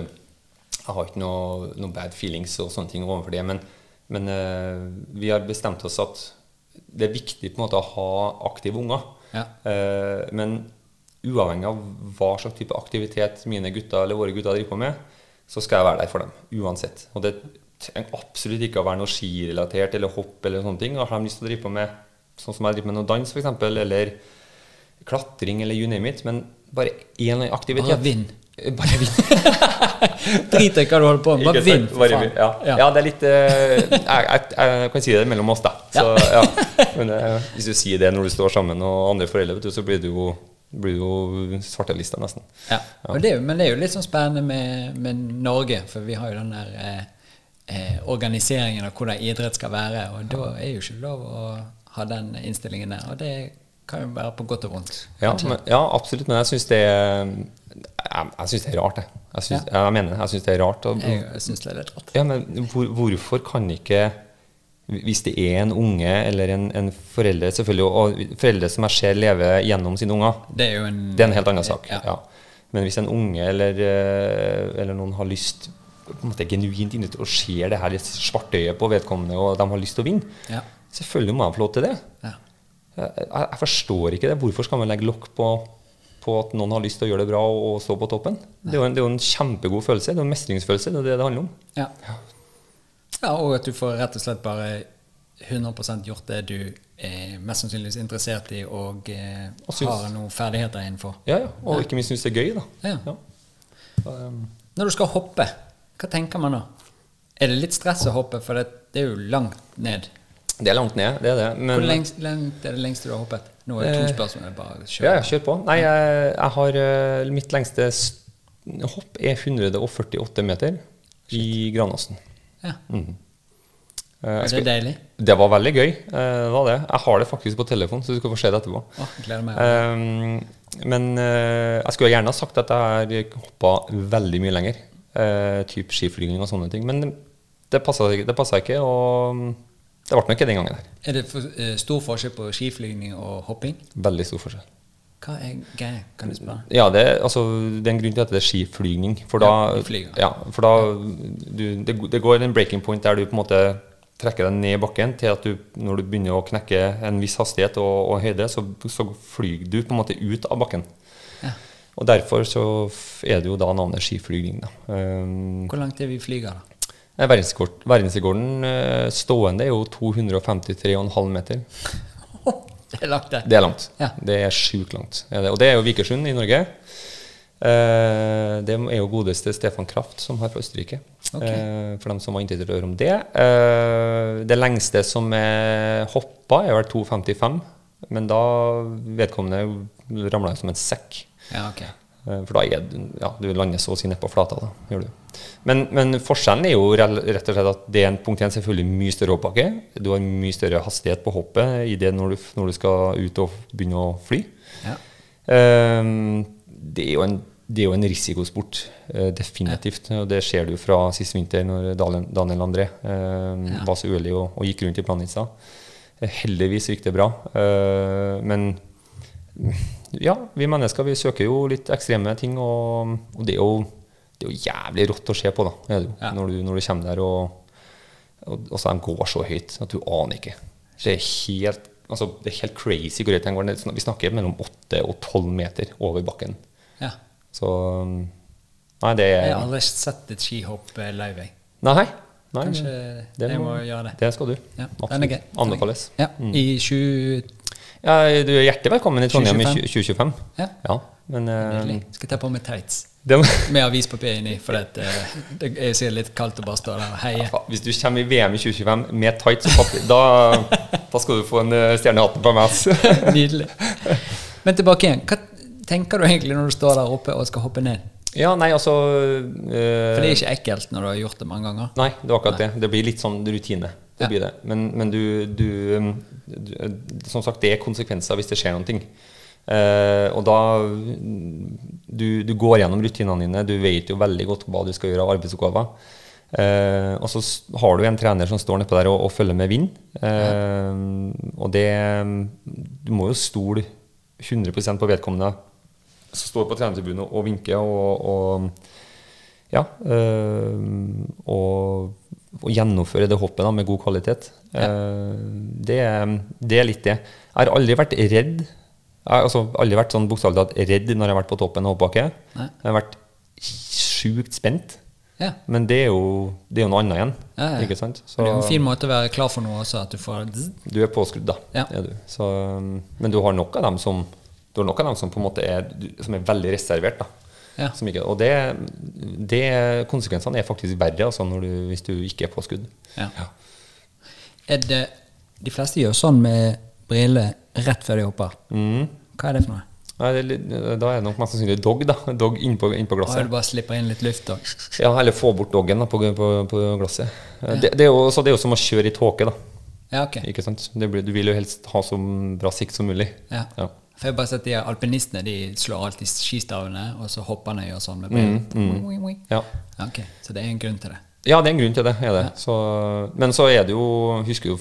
jeg har ikke noe, noe bad feelings og sånne ting overfor det. Men, men uh, vi har bestemt oss at det er viktig på en måte å ha aktive unger. Ja. Uh, men uavhengig av hva slags type aktivitet mine gutter eller våre gutter driver på med, så skal jeg være der for dem. Uansett. Og det trenger absolutt ikke å være noe skirelatert eller hopp eller sånne ting. Har de lyst til å drive på med sånn som jeg driver med noe dans, f.eks., eller klatring eller you name it, men bare én aktivitet. Bare vinn. Bare vinn. Drit i hva du holder på med, bare vinn. Ja. Ja. ja. det er litt uh, jeg, jeg, jeg, kan si det mellom oss, da. Så, ja. Men uh, hvis du sier det når du står sammen og andre foreldre, du, så blir du jo blir jo svartelista, nesten. Ja, det, Men det er jo litt sånn spennende med, med Norge, for vi har jo den der eh, eh, organiseringen av hvordan idrett skal være, og da er jo ikke lov å ha den innstillingen der. Og det kan jo være på godt og vondt. Ja, men, ja absolutt. Men jeg syns det det er rart, jeg. Jeg, synes, jeg mener det. Jeg syns det er rart. Og, Jeg, syns det er litt rart. ja, men hvor, hvorfor kan ikke Hvis det er en unge eller en, en forelder selvfølgelig, og foreldre som jeg ser leve gjennom sine unger, Det er jo en det er en helt annen sak. Ja. Ja. Men hvis en unge eller, eh, eller noen har lyst på en måte genuint inni og ser det her svartøyet på vedkommende, og de har lyst til å vinne, Ja. selvfølgelig må de få lov til det. Jeg, forstår ikke det. Hvorfor skal man legge lokk på, på at noen har lyst til å gjøre det bra og, stå på toppen? Det er, en, det er jo en kjempegod følelse. Det er en mestringsfølelse. Det er det det handler om. Ja. ja, og at du får rett og slett bare 100% gjort det du er mest sannsynligvis interessert i og eh, Og syns- har noen ferdigheter innenfor. Ja, ja. Og ikke minst synes det er gøy, da. Ja. Ja. Så, um, Når du skal hoppe, hva tenker man da? Er det litt stress å hoppe, for det, det er jo langt ned? Det er langt ned, det er det. Men, Hvor lengst, langt er det lengste du har hoppet? Nå er det to Eh, spørsmål. Bare kjør. Ja, kjør på. Nei, jeg, jeg har eh, Mitt lengste hopp er 148 meter i Granåsen. Ja. Mm. Eh, Er det deilig? Det var veldig gøy. eh, Det var det. Jeg har det faktisk på telefon, så du skal få se det etterpå. Oh, gleder meg. Men eh, jeg skulle gjerne ha sagt at jeg har hoppa veldig mye lenger. Typ skiflyging og sånne ting. Men det passa ikke, det passet ikke, og det ble nok ikke den gangen her. Er det for, uh, stor forskjell på skiflygning og hopping? Veldig stor forskjell. Hva er gøy, Kan du spørre? Ja, det, altså, det er en grunn til at det er skiflygning. For da, Ja, ja, for da du, det, det går en breaking point der du på en måte trekker deg ned i bakken til at du, når du begynner å knekke en viss hastighet og, og høyde, så, så flyr du på en måte ut av bakken. Ja. Og derfor så er det jo da navnet skiflygning. Da. Um, Hvor langt er vi flyger, da? Nei, Verdensrekorden eh, stående er jo 253,5 meter. Det er langt, det. Det er langt. Ja. Det er sjukt langt. Og det er jo Vikersund i Norge. Eh, det er jo godeste Stefan Kraft som har fra Østerrike. Ok. Eh, for dem som var interessert i å høre om det. Eh, det lengste som er hoppa, er vel 2,55. Men da vedkommende ramla som en sekk. Ja, ok. Eh, For da er du, ja, du lander så å si nedpå flata. Da, gjør du. Men, men forskjellen er jo rett og slett at det er en punkt igjen selvfølgelig mye større hoppbakke. Du har mye større hastighet på hoppet i det når du, når du skal ut og begynne å fly. Ja. Um, det, er en, det er jo en risikosport, uh, definitivt. Og det ser du fra sist vinter, når Daniel, Daniel André eh, var så uheldig og, og gikk rundt i Planica. Eh, Heldigvis gikk det bra. uh, men ja, vi mennesker vi søker jo litt ekstreme ting, og, og det, er jo, det er jo jævlig rått å se på da, Ja. når, du, når du kommer der og, og, og så de går så høyt at du aner ikke. Det er helt, altså, det er helt crazy hvor høyt de går. Vi snakker mellom 8 og 12 meter over bakken. ja. Så Nei, det er Jeg har aldri sett et skihopp eh, live, jeg. Nei. nei Kanskje det jeg må- gjøre det. Det skal du. Ja, Absolutt. Anbefales. Ja, I 20... Ja, du er hjertelig velkommen i Trondheim i 2025. Ja. Ja. men uh, Skal ta på meg tights med avispapir inni, for det, eh, det er sikkert litt kaldt å bare stå der og heie. Ja, Hvis du kommer i VM i 2025 med tights og papir, da, da skal du få en eh, stjerne i hatten på meg. Nydelig. Men tilbake igjen. Hva tenker du egentlig når du står der oppe og skal hoppe ned? Ja, nei, altså eh, For det er ikke ekkelt når du har gjort det mange ganger. Nei, det er akkurat det. Det blir litt sånn rutine. Det Ja. blir det. Men, men du, du, um, du Som sagt, det er konsekvenser hvis det skjer noen ting. Uh, og da du, du går gjennom rutinene dine. Du vet jo veldig godt hva du skal gjøre av arbeidsoppgaver. Uh, og så har du en trener som står nedpå der og, og følger med vind. Eh, og det Du må jo stole 100% på vedkommende som står på trenertribunen og vinker og, og ja, øh, og, og gjennomføre det hoppet da, med god kvalitet. Eh, det, det er litt det. Jeg har aldri vært redd. Jeg har altså, aldri vært sånn bokstavelig talt redd når jeg har vært på toppen av hoppbakke. Jeg har vært sjukt spent. Ja. Men det er jo, det er jo noe annet igjen. Ja, ja. Ikke sant? Så Det er jo en fin måte å være klar for noe også, at du får du er påskrudd, da. Ja. Du. Så, um, men du har nok av dem som du har nok av dem som på en måte er, som er veldig reservert. da. Ja. Som ikke, og det, det, konsekvensene er faktisk verre altså, når du, hvis du ikke er på skudd. Ja. Er det, de fleste gjør sånn med briller rett før de hopper. Mm. Hva er det for noe? Nei, det, da er det nok mest sannsynlig dog. da, Dog innpå inn på Ah, glasset. du bare slipper inn litt luft og Ja, Eller få bort doggen da, på, på, på glasset. Det, det, er jo, så det er jo som å kjøre i tåke. da. Ja, ok. Ikke sant? Blir, du vil jo helst ha så bra sikt som mulig. Ja. Ja. For jeg bare sett de alpinistene de slår alltid skistavene, og så hopper de og sånn med beina. Mm, wing. Ja. okay, ok, Så det er en grunn til det. Ja, det er en grunn til det. Det. Så, men så er det jo Husker jo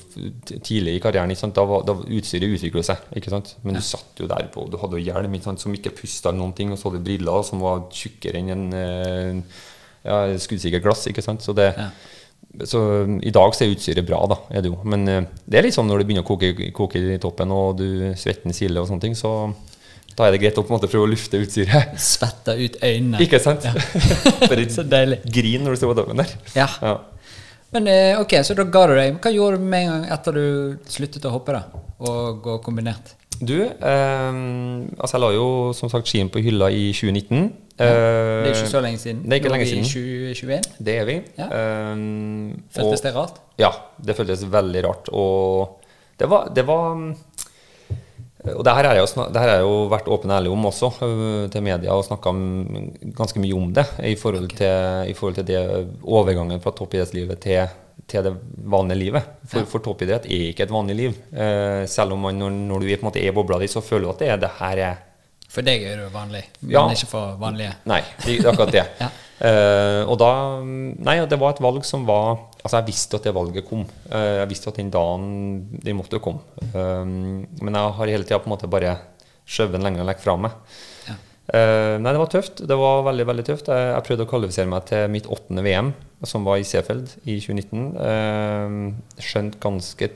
tidlig i karrieren, da var da utstyret utviklet seg. ikke sant? Men du satt jo der på Du hadde jo hjelm ikke sant? som ikke pusta eller noen ting, og så hadde du briller som var tjukkere enn en en ja, skuddsikkert glass. Så, det, Ja. Så i dag så er utstyret bra, da. er det jo. Men eh, det er litt sånn når det begynner å koke, koke i toppen, og du svetten siler og sånne ting, så da er det greit å på en måte prøve å lufte utstyret. Svetter ut øynene. Ikke sant? Bare Så deilig. grin når du står på toppen der. Ja. Ja. Men eh, ok, så da ga du deg. Hva gjorde du med en gang etter du sluttet å hoppe, da? Og gå kombinert? Du, eh, altså jeg la jo som sagt skien på hylla i 2019. Det er ikke så lenge siden. Det er ikke Nå lenge i siden. 2021. Det er vi. Ja. Um, Føltes og- det rart? Ja, det føltes veldig rart. Og det var, det var og det her har jeg, jeg jo vært åpen og ærlig om også øh, til media og snakka ganske mye om det i forhold, til, i forhold til det overgangen fra toppidrettslivet til, til det vanlige livet. For, for toppidrett er ikke et vanlig liv. Eh, selv om man, når, når du er, på en måte er i bobla di, så føler du at det, er, det her er For deg er det jo vanlig, men Ja. ikke for vanlige. Nei, det akkurat det. Ja. uh, og da Nei, det var et valg som var Altså, jeg visste at det valget kom. Uh, jeg visste at den dagen det måtte komme. Eh, men jeg har hele tida på en måte bare skjøvet den lenger vekk fra meg. Ja. Eh, nei, det var tøft. Det var veldig veldig tøft. Jeg, jeg prøvde å kvalifisere meg til mitt åttende VM, som var i Seefeld i 2019. Uh, skjønt ganske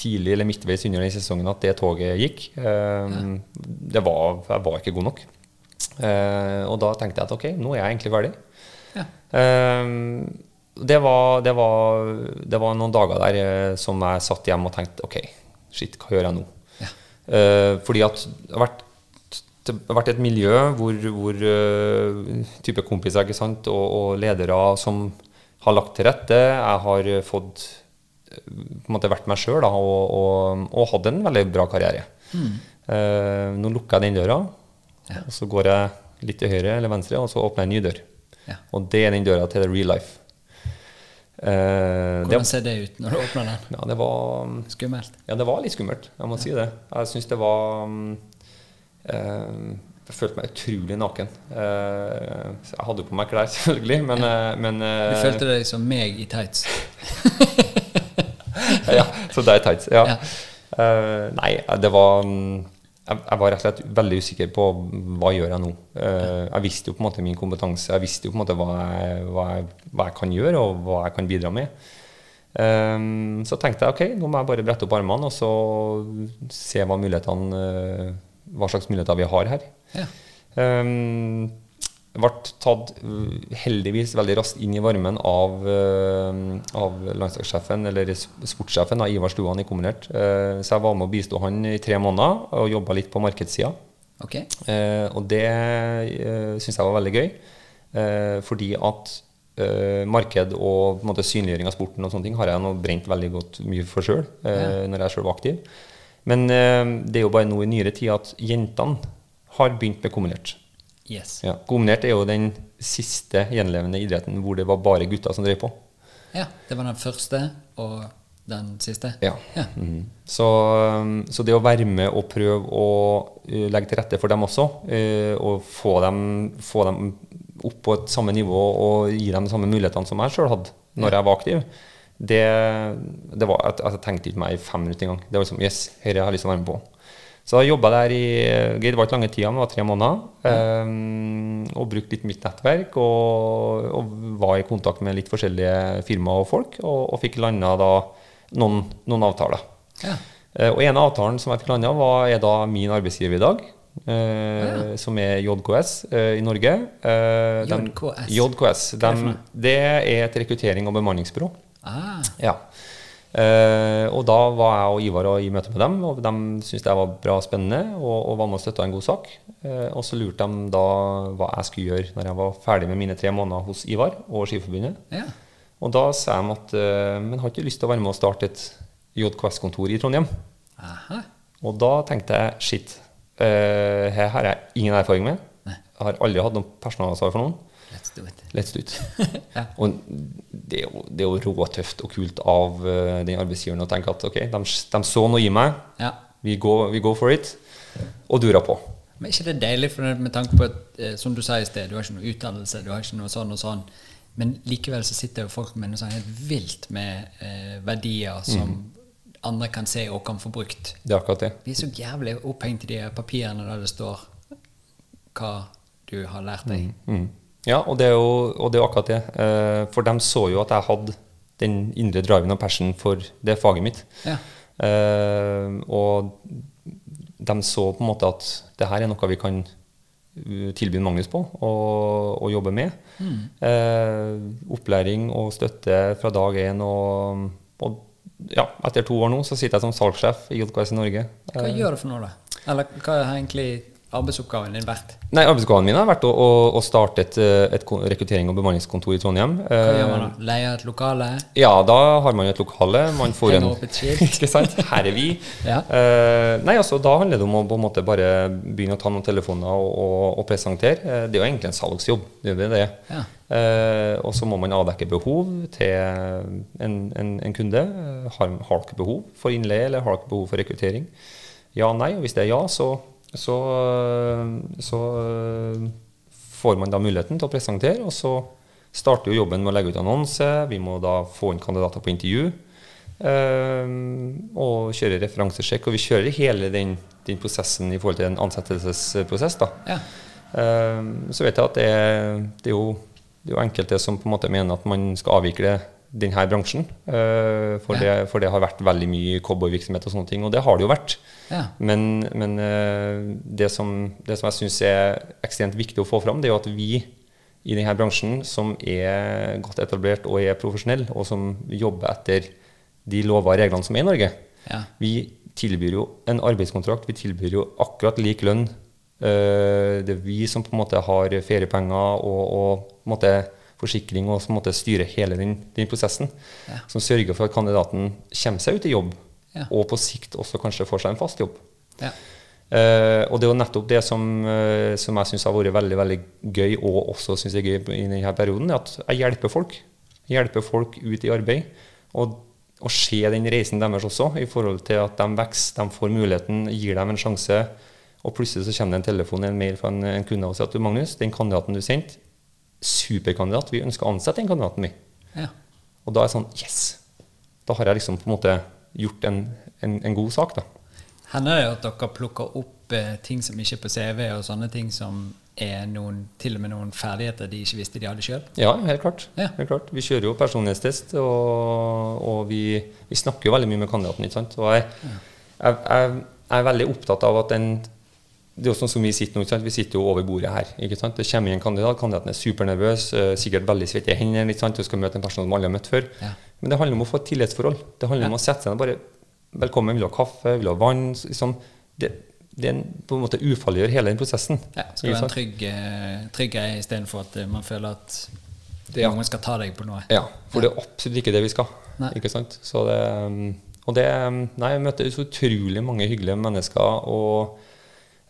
tidlig eller midtveis under den sesongen at det toget gikk. Eh, det var, jeg var ikke god nok. Eh, og da tenkte jeg at ok, nå er jeg egentlig ferdig. Ja. Eh, det, var, det, var, det var noen dager der eh, som jeg satt hjemme og tenkte ok, shit, hva gjør jeg nå? Ja. Eh, fordi at det har vært, det har vært et miljø hvor, hvor eh, type kompiser? Og, og ledere som har lagt til rette. Jeg har fått på en måte vært meg sjøl og, og, og hatt en veldig bra karriere. Eh, nå lukker jeg den døra, Ja. og så går jeg litt til høyre eller venstre, og så åpner jeg en ny dør. Ja. Og det er den døra til the real life. Eh, det, Hvordan ser det ut når du åpner den? ja, det var Skummelt. ja, det var litt skummelt, jeg må si det. Jeg syns det var mm, eh, Jeg følte meg utrolig naken. Eh, jeg hadde jo på meg klær, selvfølgelig, men, eh, men Du eh, følte deg som meg i tights. ja, Så det er tights. Ja. Ja. Uh, nei, det var mm, jeg, jeg var rett og slett veldig usikker på hva jeg gjør jeg nå. Uh, jeg visste jo på en måte min kompetanse, jeg visste jo på en måte hva jeg, hva jeg, hva jeg kan gjøre, og hva jeg kan bidra med. Um, så tenkte jeg ok, nå må jeg bare brette opp armene og så se hva, mulighetene, eh, hva slags muligheter vi har her. Ja. Um, ble tatt uh, heldigvis veldig raskt inn i varmen av, uh, av landslagssjefen, eller sportssjefen, da, Ivar Stuan i Kombinert. Uh, så jeg var med å bistå han i tre måneder og jobba litt på markedssida. Ok. Uh, og det syns jeg var veldig gøy, fordi at marked og måte, synliggjøring av sporten og sånne ting har jeg nå brent veldig godt mye for sjøl, Ja. når jeg sjøl var aktiv. Men det er jo bare nå i nyere tid at jentene har begynt med kombinert. Yes. Ja. Kombinert er jo den siste gjenlevende idretten hvor det var bare gutter som drev på. Ja, det var den første og den siste. Ja. Ja. Mhm. Så, um, så det å være med og prøve å uh, legge til rette for dem også, uh, og få dem, få dem opp på et samme nivå og gi dem de samme mulighetene som jeg sjøl hadde når jeg var aktiv, det, det var at Jeg tenkte ikke meg i fem minutter engang. Det var liksom Yes, dette har jeg lyst til å være med på. Så jeg jobba der i Det var ikke lange tida, men det var tre måneder. Um, og brukte litt mitt nettverk. Og, og var i kontakt med litt forskjellige firmaer og folk, og, og fikk landa da noen, noen avtaler. Ja. Uh, og en av avtalen som jeg fikk landa, var, er da min arbeidsgiver i dag. eh, Som er JKS uh, i Norge. Eh, JKS? JKS. Noe? det er et rekruttering- og bemanningsbyrå. Ah, Ja. Eh, og da var jeg og Ivar og i møte med dem, og de syntes det var bra spennende og, og var med og støtta en god sak. Eh, og så lurte de da hva jeg skulle gjøre når jeg var ferdig med mine tre måneder hos Ivar og Skiforbundet. ja. Og da sa de at eh, men har ikke lyst til å være med og starte et JKS-kontor i Trondheim. Aha. Og da tenkte jeg shit, eh, her har jeg ingen erfaring med. Nei. Jeg har aldri hatt noe personalansvar for noen. Let's do it. Let's do it. Ja. Og det er jo, det er jo råtøft og kult av uh, den arbeidsgiveren å tenke at ok, de, de så noe i meg, Ja. vi går, vi, går, for it. og durer på. Men er ikke det deilig, for med tanke på at, eh, som du sa i sted, du har ikke noe utdannelse, du har ikke noe sånn og sånn, men likevel så sitter jo folk med noe sånn helt vilt med eh, verdier som andre kan se og kan få brukt. Det er akkurat det. Vi er så jævlig opphengt i de papirene der det står hva du har lært deg. Mm. Ja, og det er jo, og det er jo akkurat det. Eh, for de så jo at jeg hadde den indre driven og passion for det faget mitt. Ja. Eh, og de så på en måte at det her er noe vi kan uh, tilby Magnus på og, og jobbe med. Eh, opplæring og støtte fra dag én. Og, og ja, etter to år nå så sitter jeg som salgssjef i JKS i Norge. Hva gjør du for noe, da? Eller hva er egentlig arbeidsoppgaven din vært? Nei, Arbeidsoppgaven min har vært å, å, å starte et, eh, et rekrutterings- og bemanningskontor i Trondheim. Hva Eh, gjør man da? Leier et lokale? Ja, da har man jo et lokale. Man får en opp et skilt? Ikke sant? Her er vi. Ja. uh, nei, altså, Da handler det om å på en måte bare begynne å ta noen telefoner og, og, og presentere. Eh, det er jo egentlig en salgsjobb. Det er det det er. Ja. Uh, og så må man avdekke behov til en, en, en kunde. Eh, Har, har dere behov for innleie, eller har dere behov for rekruttering? Ja, nei. Og hvis det er ja, så, så, så eh, får man da muligheten til å presentere. Og så starter jo jobben med å legge ut annonse. Vi må da få inn kandidater på intervju. eh, og kjøre referansesjekk. Og vi kjører hele den, den prosessen i forhold til en ansettelsesprosess. da. Ja. Eh, Så vet jeg at det det, er jo, det er jo enkelte som på en måte mener at man skal avvikle denne bransjen. eh, For, Ja. det, for det har vært veldig mye cowboyvirksomhet og sånne ting, og det har det jo vært. Ja. Men, men eh, det, som, det som jeg syns er ekstremt viktig å få fram, det er jo at vi i denne bransjen som er godt etablert og er profesjonelle, og som jobber etter de lover og reglene som er i Norge, Ja. vi tilbyr jo en arbeidskontrakt, vi tilbyr jo akkurat lik lønn. Eh, Det er vi som på en måte har feriepenger og, og på en måte forsikring og som måtte styre hele den, den prosessen. Ja. Som sørger for at kandidaten kommer seg ut i jobb, Ja. og på sikt også kanskje får seg en fast jobb. Ja. Uh, og det er jo nettopp det som, uh, som jeg syns har vært veldig veldig gøy, og også synes jeg er gøy i denne perioden, er at jeg hjelper folk. Jeg hjelper folk ut i arbeid. Og, og se den reisen deres også, i forhold til at de vokser, de får muligheten, gir dem en sjanse. Og plutselig så kommer det en telefon en mail fra en, en kunde og sier at du Magnus, den kandidaten du sendte, superkandidat, vi ønsker å ansette den kandidaten vi. Ja. Og da er det sånn Yes! Da har jeg liksom på en måte gjort en, en, en god sak, da. Hender det at dere plukker opp eh, ting som ikke er på CV, og sånne ting som er noen, til og med noen ferdigheter de ikke visste de hadde sjøl? Ja, helt klart. Ja. helt klart. Vi kjører jo personlighetstest, og, og vi, vi snakker jo veldig mye med kandidaten. ikke sant? Og jeg, jeg, jeg, jeg er veldig opptatt av at den det er jo sånn som Vi sitter nå, ikke sant? Vi sitter jo over bordet her. ikke sant? Det kommer en kandidat, kandidaten er supernervøs, eh, sikkert veldig svette i hendene, ikke sant? og skal møte en person som alle har møtt før. Ja. Men det handler om å få et tillitsforhold. Det handler om å sette seg ned bare Velkommen, vil du ha kaffe, vil du ha vann? Liksom, det, det en, på en måte ufarliggjør hele den prosessen. Ja, skal være en trygg, eh, trygg greie istedenfor at eh, man føler at Ja. noen skal ta deg på noe. Ja, for det er absolutt ikke det vi skal. Nei. Ikke sant? Så det, um, og det um, Nei, jeg møter så utrolig mange hyggelige mennesker. Og,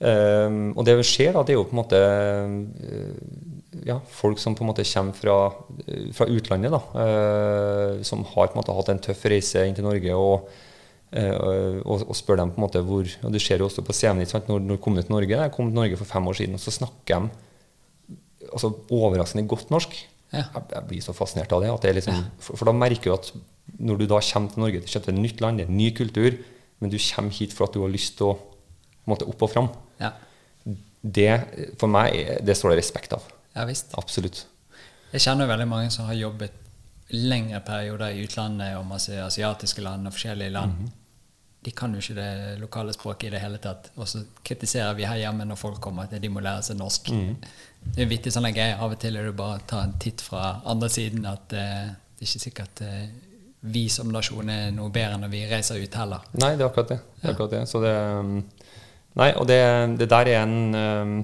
um, og det vi ser, da, det er jo på en måte uh, ja, folk som på en måte kommer fra, uh, fra utlandet. da, uh, Som har på en måte hatt en tøff reise inn til Norge. og uh, og, og spør dem på en måte hvor og Du ser jo også på CV-en ikke sant, når, når kom du til Norge. Jeg kom til Norge for fem år siden, og så snakker de altså, overraskende godt norsk. Ja. Jeg, jeg blir så fascinert av det. At det er liksom, for, for da merker du at når du da kommer til Norge, kommer til et nytt land, det er en ny kultur, men du kommer hit for at du har lyst til å på en måte, opp og fram. Ja, Det, for meg, det står det respekt av. ja visst. Absolutt. Jeg kjenner veldig mange som har jobbet lengre perioder i utlandet og masse asiatiske land og forskjellige land. Mhm. De kan jo ikke det lokale språket i det hele tatt. Og så kritiserer vi her hjemme når folk kommer at de må lære seg norsk. Mm. Det er vittig sånn greie. Av og til er det bare å ta en titt fra andre siden at eh, det er ikke sikkert eh, vi som nasjon er noe bedre når vi reiser ut heller. Nei, det er akkurat det. det, er akkurat det. Så det um, Nei, og det, det der er en um,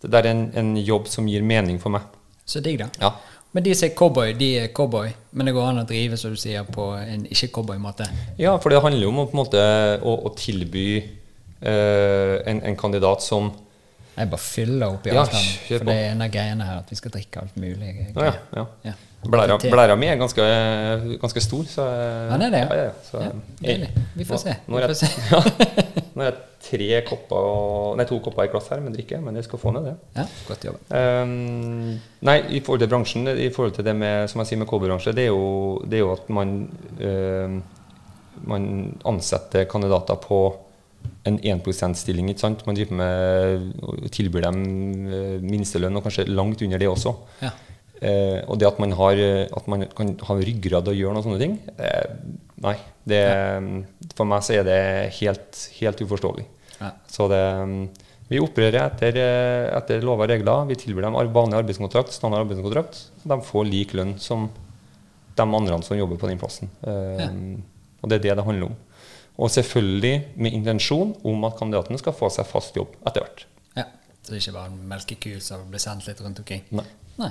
Det der er en, en jobb som gir mening for meg. Så digg, da. Ja. Men de som er cowboy, de er cowboy. Men det går an å drive, som du sier, på en ikke-cowboy-måte. Ja, for det handler jo om å, måte, å, å tilby uh, en, en kandidat som Jeg bare fyller opp i Ja, avstanden. kjør For det er en av greiene her at vi skal drikke alt mulig. Ja, ja, ja. Ja. Blæra, blæra mi er ganske, ganske stor. Så, Han er det, ja? ja, ja, så, Ja. Vi får se. Nå, er jeg, ja, nå er tre kopper, nei, to kopper i glass her med drikke, men jeg skal få ned det. Ja, godt jobba. Um, nei, i forhold til bransjen, i forhold til det med, som jeg sier med cowboybransje, det, det er jo at man, uh, man ansetter kandidater på en 1 %-stilling. ikke sant? Man driver med, tilbyr dem eh, minstelønn, og kanskje langt under det også. Ja. Eh, og det at man, har, at man kan ha ryggrad og gjøre noen sånne ting, eh, nei. Det, For meg så er det helt, helt uforståelig. Ja. Så det, vi opererer etter, eh, etter lover og regler. Vi tilbyr dem vanlig arbeidskontrakt, standard arbeidskontrakt. De får lik lønn som de andre som jobber på den plassen. Eh, Ja. Og det er det det handler om. Og selvfølgelig med intensjon om at kandidaten skal få seg fast jobb etter hvert. ja. Så det er ikke bare en melkeku som blir sendt litt rundt omkring. Nei. Nei.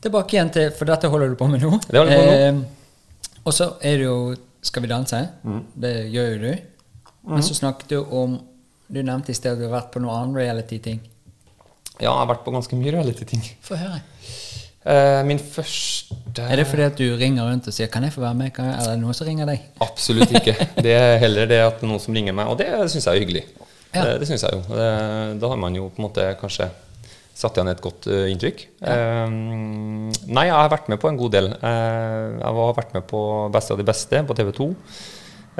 Tilbake igjen til For dette holder du på med nå. Det holder på med Eh, og så er det jo Skal vi danse? Mm. Det gjør jo du. Men så snakket du om Du nevnte i sted at du har vært på noen andre reality-ting. Ja, jeg har vært på ganske mye reality-ting. Få høre. Eh, min første Er det fordi at du ringer rundt og sier 'Kan jeg få være med?' Kan jeg? Er det noen som ringer deg? Absolutt ikke. Det er heller det at noen som ringer meg, og det syns jeg er hyggelig. Ja. Det, det synes jeg jo. Det, da har man jo på en måte kanskje satt igjen et godt uh, inntrykk. Eh, nei, jeg har vært med på en god del. Uh, jeg har vært med på Beste av de beste på TV 2.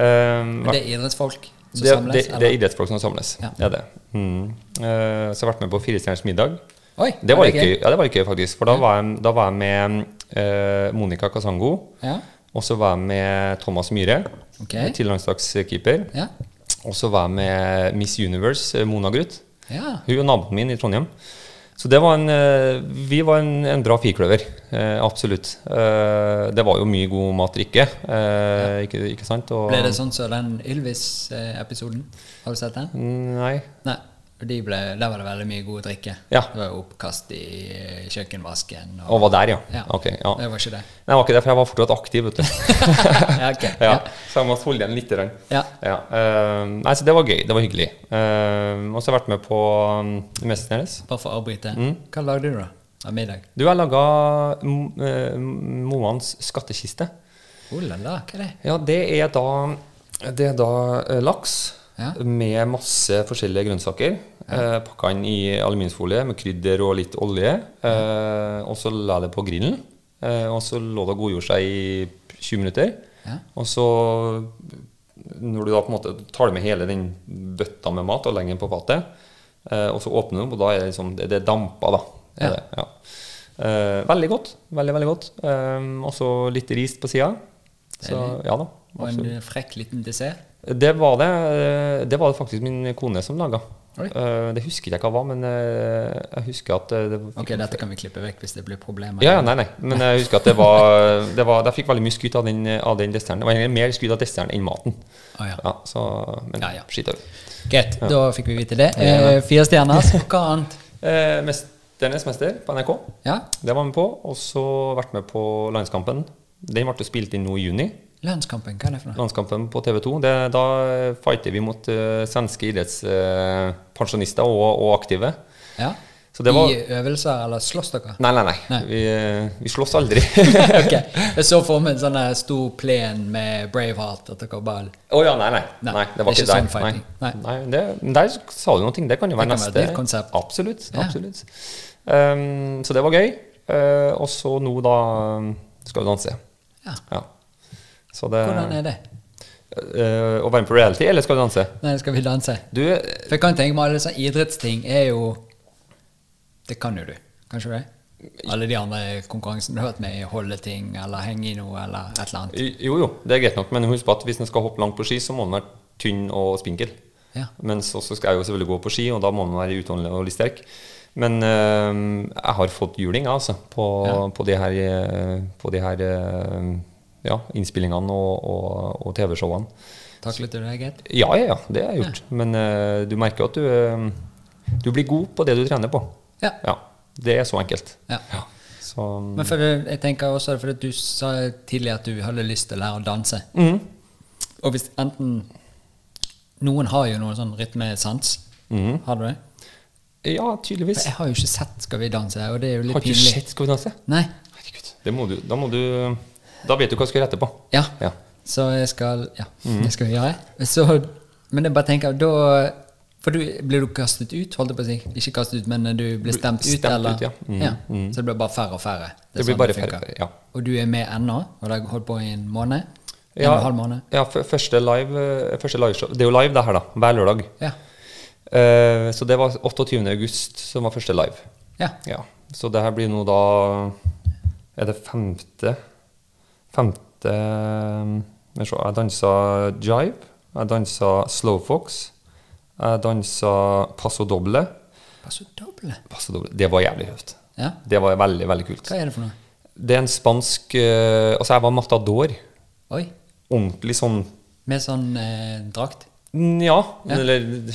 Men det er idrettsfolk som det, samles? det, det er idrettsfolk som samles. Ja. Det er det. Mm. Uh, så jeg har vært med på Fire stjerners middag. Oi, Det var litt gøy. Ja, det var litt gøy faktisk. For da var jeg, da var jeg med Monica Kasango. Ja. Og så var jeg med Thomas Myhre, okay. til landslagskeeper. Ja. Og så var jeg med Miss Universe, Mona Gruth. ja. Hun er naboen min i Trondheim. Så det var en, eh, vi var en, en bra firkløver. Eh, absolutt. Eh, det var jo mye god mat drikke. Eh, ikke, ikke sant? Og, Ble det sånn som den Ylvis-episoden? Har du sett den? Nei. Nei. Og De ble, der var det veldig mye god drikke. Ja. Det var oppkast i eh, kjøkkenvasken. Og var der, ja. Ja. Ok, ja. Det var ikke det. Nei, det var ikke det, for jeg var fortsatt aktiv, vet du. ja, ok. ja. Så jeg måtte holde igjen litt. Ja. Ja, Uh, nei, så det var gøy. Det var hyggelig. Uh, og så har jeg vært med på um, Mesternes. Bare for å avbryte. Mm. Hva lagde du, da? Av middag? Du, jeg laga uh, Moans skattkiste. Oh la la, hva er det? Ja, det er da, det er da eh, laks Ja. med masse forskjellige grønnsaker. Uh, Pakka inn i aluminiumsfolie med krydder og litt olje. Eh, og så la det på grillen. Eh, og så lå det og godgjorde seg i 20 minutter. Ja. Og så, når du da på en måte tar med hele den bøtta med mat og legger den på fatet, eh, og så åpner du den, og da er det liksom Det, det damper, da. Er Ja. det, ja. Eh, veldig godt. Veldig, veldig godt. Eh, og så litt ris på sida. Så ja. Og en eh, frekk liten dessert? Det var det, eh, det var det faktisk min kone som laga. Eh, det husker jeg ikke hva var, men uh, jeg husker at eh, det Ok, dette kan vi klippe vekk hvis det blir problemer. ja, ja, nei, nei. Men jeg husker at det var, det var Jeg fikk veldig mye skryt av den, av den desserten. Det var egentlig mer skryt av desserten enn maten. Å, ja. Ja, så, men Ja, ja. skitt. Greit, da fikk vi vite det. Ja, ja. Eh, fire stjerner. Hva annet? Eh, 'Mesternes mester' på NRK. Ja, Det var vi på. Og så vært med på Landskampen. Den ble spilt inn nå i juni. Landskampen, hva er det for noe? Landskampen på TV 2. Det, da fighter vi mot uh, svenske idrettspensjonister og, og aktive. Ja. Så det var I øvelser, eller slåss dere? Nei, nei, nei. Nei. Vi, eh, vi slåss aldri. ok, Jeg så for meg en sånn stor plen med Braveheart. At dere bare Å ja, nei, nei. Nei, nei. Det var ikke ikke, sånn der. fighting. Nei. Nei. Det, der sa du noe. Det kan jo være Det kan være neste et nytt konsept. Absolutt. Ja. absolutt. Um, så det var gøy. Uh, og så nå, da, skal vi danse. Ja. Ja. Så det Hvordan er det? uh, Å være med på reality, eller skal du danse? Nei, skal vi danse? Du, For jeg kan tenke meg alle sånne idrettsting er jo Det kan jo du, kanskje det? Alle de andre konkurransene du har vært med i, holde ting eller henge i noe eller et eller annet. jo, jo, det er greit nok, men husk på at hvis en skal hoppe langt på ski, så må en være tynn og spinkel. Ja. Men så skal jeg jo selvfølgelig gå på ski, og da må man være utholdende og litt sterk. Men eh, jeg har fått juling altså, på, Ja. på de her, eh, på de her eh, ja, innspillingene og, og, og TV-showene. Taklet du det greit? Ja, ja, ja, det har jeg gjort. Men uh, du merker at du, uh, du blir god på det du trener på. Ja. Ja, Det er så enkelt. ja. Så, Men for det, jeg tenker også fordi du sa tidligere at du hadde lyst til å lære å danse. Mm. Og hvis enten Noen har jo noen sånn rytmesans. Mm. Har du det? Ja, tydeligvis. For jeg har jo ikke sett Skal vi danse, og det er jo litt Har ikke du pinlig. sett Skal vi danse? Nei. Herregud. Det må du, da må du Da vet du hva du skal gjøre etterpå. Ja. Ja. Så jeg skal Ja, det skal vi gjøre. Så Men jeg bare tenker, da For du, blir du kastet ut, holdt jeg på å si? Ikke kastet ut, men du blir stemt ut, eller? ut, ja. Mm, Så det blir bare færre og færre? Det det blir sånn bare funker. færre, ja. Og du er med ennå? Og det har holdt på i en måned? En Ja. og en halv måned? Ja, første live, første live show. Det er jo live, det her, da. Hver lørdag. Ja. Uh, så det var 28. august som var første live. ja. Ja. Så det her blir nå da Er det femte Femte Jeg dansa jive. Jeg dansa slowfox. Jeg dansa passo doble. Passo doble. Passo doble. Det var jævlig høyt. Ja. Det var veldig, veldig kult. Hva er det for noe? Det er en spansk eh, Altså, jeg var matador. Oi. Ordentlig sånn Med sånn eh, drakt? Nja. Ja, Ja. eller de,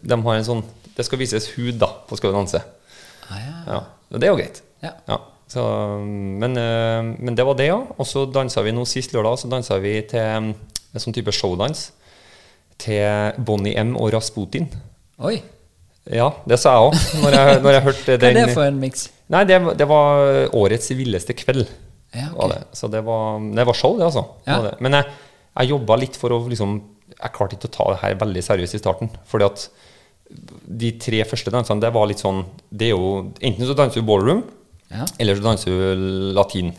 de har en sånn Det skal vises hud, da, på Skal vi danse. Ah, ja. Ja, og det er jo greit. Ja. Ja, så, men, eh, men det var det, ja. Og så dansa vi nå sist lørdag så dansa vi til mm, en sånn type showdans til Bonnie M og Rasputin. Oi. Ja, det sa jeg òg, når, jeg- når jeg hørte Hva er det for en miks? Nei, det, det var årets villeste kveld. Ja, okay. det. Så det var, det var show, det, altså. Ja. det. Men jeg, jeg jobba litt for å liksom Jeg klarte ikke å ta det her veldig seriøst i starten. Fordi at de tre første dansene, det var litt sånn Det er jo Enten så danser du ballroom, Ja. eller så danser du latin.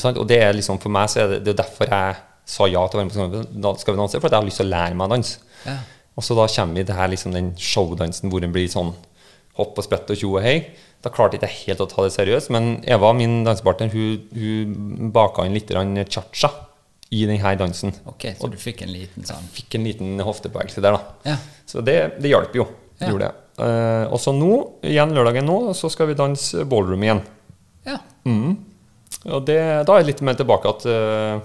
Sant? Og det er liksom for meg så er det, det er derfor jeg sa ja til å være med på Skal vi danse, for at jeg har lyst til å lære meg å danse. Ja. Og så da kommer vi til her, liksom, den showdansen hvor den blir sånn hopp og sprett og tjo og hei. Da klarte ikke jeg helt å ta det seriøst, men Eva, min dansepartner, hun, hun baka inn litt cha-cha i denne dansen. Ok, så du fikk en liten sånn Fikk en liten hoftebevegelse der, da. Ja. Så det, det hjalp jo. Ja. Gjorde det. Uh, og så nå, igjen lørdagen nå, så skal vi danse ballroom igjen. Ja. Og det, da er jeg litt mer tilbake at uh,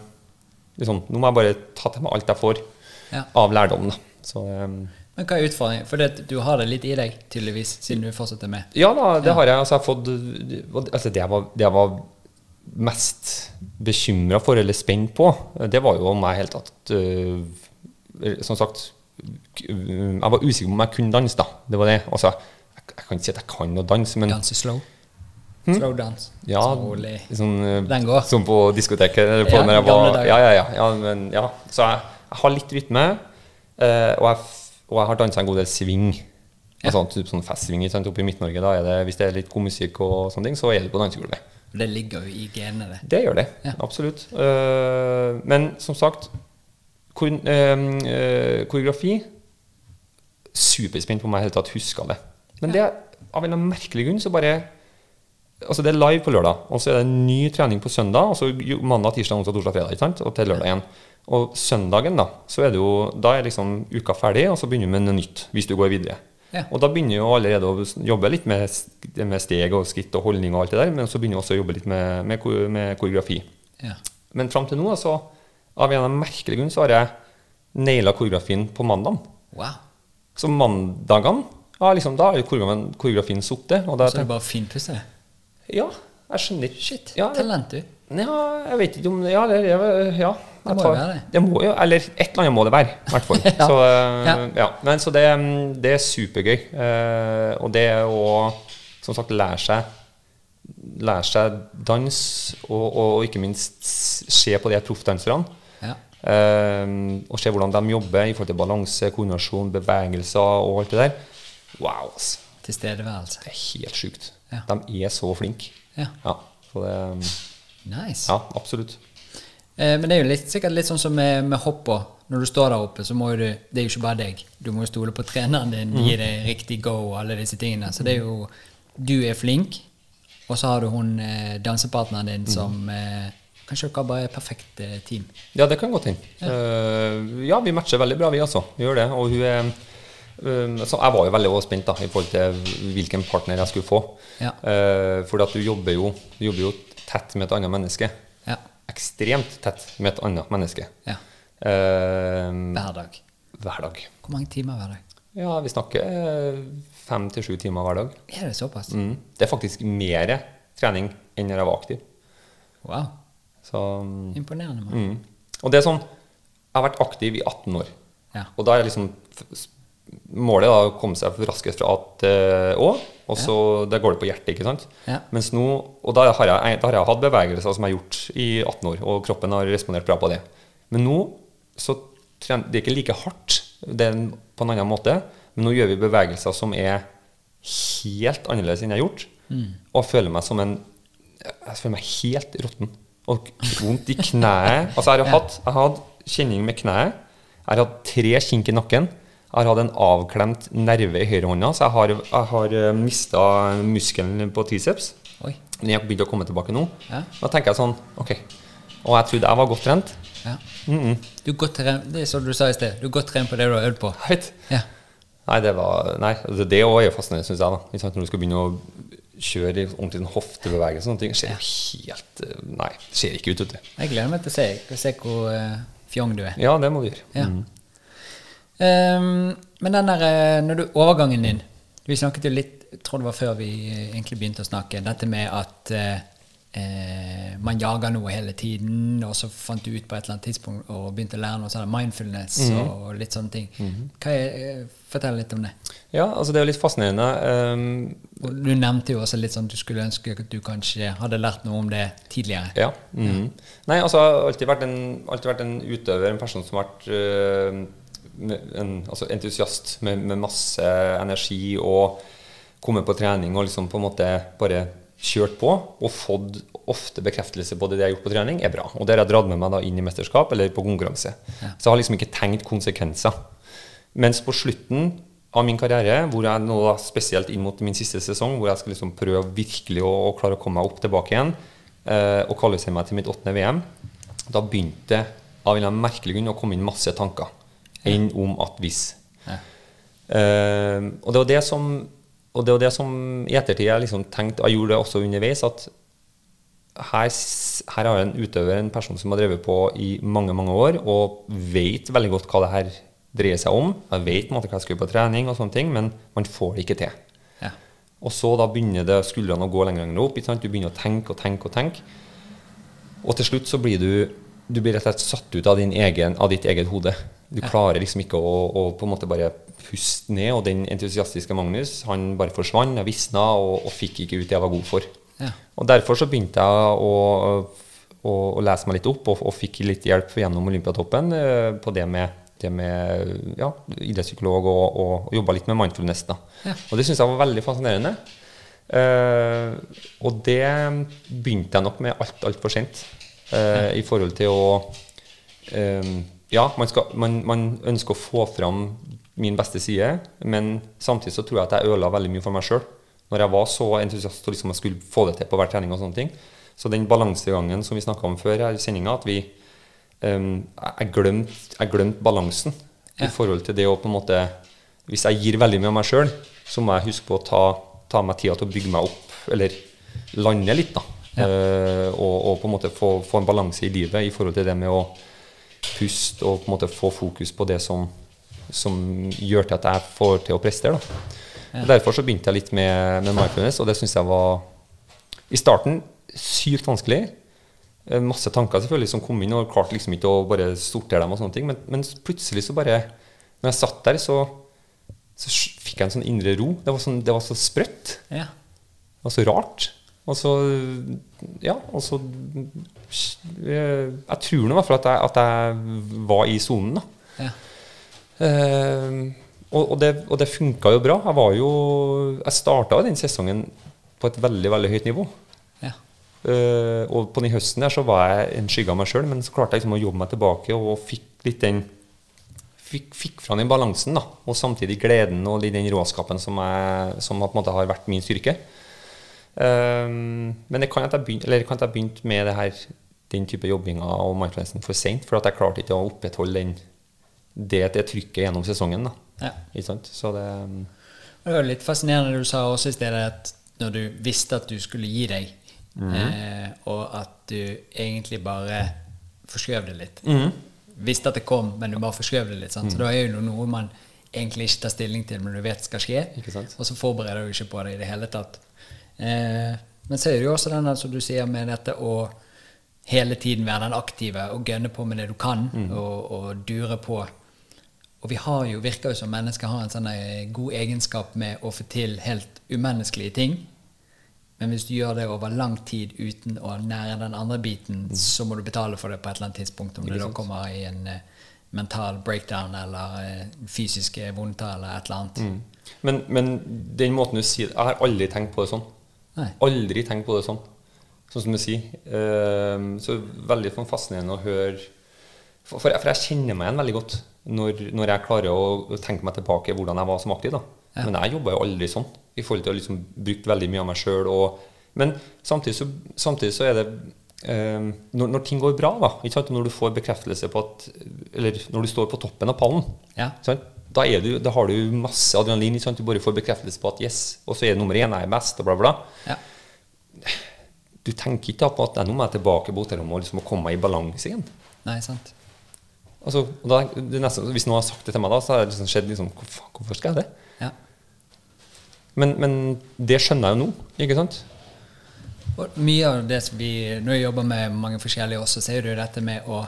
liksom, nå må jeg bare ta til meg alt jeg får Ja. av lærdom. Så um, Men hva er utfordringen? For det, du har det litt i deg, tydeligvis, siden du fortsetter med. Ja da, det Ja. har jeg. Altså, jeg har fått, altså, det, jeg var, det jeg var mest bekymra for, eller spent på, det var jo om jeg helt tatt uh, Som sagt Jeg var usikker på om jeg kunne danse, da. Det var det. Altså, jeg, jeg kan ikke si at jeg kan å danse, men Danse slow. Hm? ja, Sånn Den går. Som på diskoteket. Eller på Ja, når jeg var, ja, ja, ja, ja, men, ja. Så jeg, jeg har litt rytme, eh, og, jeg, og jeg har dansa en god del swing. Ja. Altså, typ sånn festsving sant? oppe i Midt-Norge. da er det, Hvis det er litt god musikk, og sånne ting, så er det på dansegulvet. Det ligger jo i genene, det. Det gjør det. Ja. Absolutt. Uh, men som sagt, kor, uh, eh, koreografi Superspent på om jeg i det hele tatt huska det. Men det, av en merkelig grunn så bare Altså Det er live på lørdag, og så er det en ny trening på søndag. Og så mandag, tirsdag, onsdag, torsdag, fredag. Ikke sant? Og til lørdag igjen. Og søndagen, da, så er det jo Da er liksom uka ferdig, og så begynner du med noe nytt. Hvis du går videre. Ja. Og da begynner jo allerede å jobbe litt med, med steg og skritt og holdning og alt det der, men så begynner vi også å jobbe litt med, med, med koreografi. Ja. Men fram til nå, altså, av en eller annen merkelig grunn, så har jeg naila koreografien på mandag. Wow. Så mandagene ja, liksom, Da har koreografien, sittet. Så er det bare fint finpusse. Ja, jeg skjønner ikke Shit. Ja, Talent, du. ja, jeg vet ikke om det Ja, det, ja Det må jo være det. det må jo, eller et eller annet må det være, i hvert fall. Ja. Så, eh, Ja. ja. Men, så det, det er supergøy. Eh, og det å som sagt lære seg Lære seg dans, og, og, og ikke minst se på de proffdanserne. Ja. Eh, og se hvordan de jobber i forhold til balanse, koordinasjon, bevegelser og alt det der. Wow, altså. Tilstedeværelse. Det er helt sjukt. Ja. De er så flinke. Ja. Ja, så det, Nice. ja absolutt. Eh, men det er jo litt, sikkert litt sånn som med, med hoppa. Når du står der oppe, så må du Det er jo ikke bare deg. Du må jo stole på treneren din, Mm. gi deg riktig go og alle disse tingene. Så det er jo Du er flink, og så har du hun eh, dansepartneren din Mm. som eh, Kanskje dere bare er perfekt eh, team. Ja, det kan godt hende. Eh, ja, vi matcher veldig bra, vi altså. Vi gjør det. Og hun er så Jeg var jo veldig spent da, i forhold til hvilken partner jeg skulle få. Ja. Uh, fordi at du jobber, jo, du jobber jo tett med et annet menneske. Ja. Ekstremt tett med et annet menneske. ja. Eh, Hver dag. hver dag. Hvor mange timer hver dag? Ja, vi snakker eh, fem til sju timer hver dag. Er det såpass? Mm. Det er faktisk mer trening enn når jeg var aktiv. Wow. Så, mm, Imponerende. mm. Og det er sånn Jeg har vært aktiv i 18 år. Ja. Og da er liksom f- målet er å komme seg raskest fra A til Å, og så der går det på hjertet, ikke sant? Ja. Mens nå, Og da har, jeg, da har jeg hatt bevegelser som jeg har gjort i 18 år, og kroppen har respondert bra på det. Men nå så trener det er ikke like hardt Det er på en annen måte. Men nå gjør vi bevegelser som er helt annerledes enn jeg har gjort. Og jeg føler meg som en Jeg føler meg helt råtten. Og vondt i kneet. Altså, jeg har hatt jeg har hatt kjenning med kneet. Jeg har hatt tre kink i nakken. Jeg har hatt en avklemt nerve i høyrehånda, så jeg har, jeg har mista muskelen på triceps. Oi. Den har begynt å komme tilbake nå. Ja. Da tenker jeg sånn Ok. Og jeg trodde jeg var godt trent. Ja. Du er godt trent, det er som du sa i sted. Du er godt trent på det du har øvd på. Right. Ja. Nei, det var Nei, altså, det òg er fascinerende, syns jeg. da Når du skal begynne å kjøre i ordentlig sånn hoftebevegelse og sånne ting. Ser jo helt eh, Nei, det ser ikke ut, vet du. Jeg gleder meg til å se, se hvor uh, fjong du er. Ja, det må du gjøre. Ja. Ehm, men den der, eh, når du, overgangen din Vi snakket jo litt, jeg tror det var før vi eh, egentlig begynte å snakke, dette med at eh, eh, man jager noe hele tiden, og så fant du ut på et eller annet tidspunkt og begynte å lære noe sånn mindfulness og litt sånne ting. Hva er, eh, fortell litt om det. Ja, altså det er jo litt fascinerende. Um, Du nevnte jo også litt sånn at du skulle ønske at du kanskje hadde lært noe om det tidligere. Ja. mhm. Nei, altså jeg har alltid vært en, alltid vært en utøver, en person som har vært med en, altså entusiast med, med masse energi og kommet på trening og liksom på en måte bare kjørt på og fått ofte bekreftelse på det jeg har gjort på trening, er bra. Og det har jeg dratt med meg da inn i mesterskap eller på konkurranse. Så jeg har liksom ikke tenkt konsekvenser. Mens på slutten av min karriere, hvor jeg nå da spesielt inn mot min siste sesong, hvor jeg skal liksom prøve virkelig å, å klare å komme meg opp tilbake igjen eh, og kvalifisere meg til mitt åttende VM, da begynte av en merkelig grunn å komme inn masse tanker enn om at hvis. Ja. Uh, og det var det som og det var det som i ettertid jeg liksom tenkte, jeg gjorde det også underveis, at her, her har jeg en utøver, en person som har drevet på i mange mange år, og vet veldig godt hva det her dreier seg om. Jeg vet hva jeg skal gjøre på trening, og sånne ting, men man får det ikke til. Ja. Og så da begynner det skuldrene å gå lenger og lenger opp. Du begynner å tenke og tenke og tenke. Og til slutt så blir du du blir rett og slett satt ut av, din egen, av ditt eget hode. Du klarer liksom ikke å, å på en måte bare puste ned. Og den entusiastiske Magnus han bare forsvant, jeg visna og, og fikk ikke ut det jeg var god for. Ja. Og Derfor så begynte jeg å, å, å lese meg litt opp, og, og fikk litt hjelp gjennom Olympiatoppen eh, på det med, det med ja, idrettspsykolog og, og, og jobba litt med mindfulness. da. Ja. Og det syns jeg var veldig fascinerende. Uh, og det begynte jeg nok med alt altfor sent. Eh, I forhold til å eh, Ja, man, skal, man, man ønsker å få fram min beste side, men samtidig så tror jeg at jeg ødela veldig mye for meg sjøl. Når jeg var så entusiast og liksom jeg skulle få det til på hver trening og sånne ting. Så den balansegangen som vi snakka om før i sendinga, at vi um, Jeg glemte jeg glemte balansen Ja. i forhold til det å på en måte Hvis jeg gir veldig mye av meg sjøl, så må jeg huske på å ta, ta meg tida til å bygge meg opp, eller lande litt, da. Eh, og, og på en måte få, få en balanse i livet i forhold til det med å puste og på en måte få fokus på det som, som gjør til at jeg får til å prestere. Da. Og Derfor så begynte jeg litt med, med mindfulness, og det syns jeg var i starten sykt vanskelig. Eh, Masse tanker selvfølgelig som kom inn, og klarte liksom ikke å bare sortere dem. og sånne ting, Men, men plutselig så bare Når jeg satt der, så, så fikk jeg en sånn indre ro. Det var, sånn, det var så sprøtt. Ja. Det var så rart. Og så Ja, og så Jeg, jeg tror nå i hvert fall at jeg, at jeg var i sonen, da. Ja. Eh, og, og det, og det funka jo bra. Jeg var jo Jeg starta den sesongen på et veldig, veldig høyt nivå. Ja. Eh, og på den høsten der så var jeg en skygge av meg sjøl, men så klarte jeg liksom å jobbe meg tilbake og fikk litt den Fikk, fikk fra den balansen, da, og samtidig gleden og den råskapen som, jeg, som på en måte har vært min styrke. Eh, men det kan at jeg begynte, eller det kan at jeg begynte med det her, den type jobbinga og mindfulnessen for seint, for at jeg klarte ikke å opprettholde den, det, det trykket gjennom sesongen. Ja. Så det Og Det var litt fascinerende du sa også i stedet, at når du visste at du skulle gi deg, eh, og at du egentlig bare forskjøv det litt. Visste at det kom, men du bare forskjøv det litt. Sant? Så da er jo noe man egentlig ikke tar stilling til, men du vet skal skje. Og så forbereder du ikke på det i det hele tatt. Eh, men så er det jo også den som du sier, med dette å hele tiden være den aktive og gønne på med det du kan, og, og dure på. Og vi har jo, virker jo som mennesker har en sånn eh, god egenskap med å få til helt umenneskelige ting. Men hvis du gjør det over lang tid uten å nære den andre biten, så må du betale for det på et eller annet tidspunkt. Om det da kommer i en, uh, mental breakdown eller uh, fysiske vondter eller et eller annet. Mm. Men, men den måten du sier Jeg har aldri tenkt på det sånn. Nei. Aldri tenkt på det sånn. Sånn som du sier. Ehm, så veldig sånn fascinerende å høre For, for jeg, for jeg kjenner meg igjen veldig godt når, når jeg klarer å, tenke meg tilbake hvordan jeg var som aktiv. da. Ja. Men jeg jobba jo aldri sånn. I forhold til å liksom bruke veldig mye av meg sjøl. Men samtidig så, samtidig så er det ehm, når, når ting går bra, da, ikke sant? når du får bekreftelse på at Eller når du står på toppen av pallen, Ja. sant? Da, du, da har du masse adrenalin. Ikke sant? Du bare får bekreftelse på at yes, og så er det nummer én, jeg er best, og bla, bla. Ja. Du tenker ikke på at nå må jeg tilbake på hotellrommet og liksom komme meg i balanse igjen. Nei, sant. Altså, da, nesten, hvis noen har sagt det til meg da, så har det liksom skjedd liksom, Hvorfor, Hvorfor skal jeg det? Ja. Men, men det skjønner jeg jo nå, ikke sant? Og mye av det som vi Når jeg jobber med mange forskjellige også, så er det jo dette med å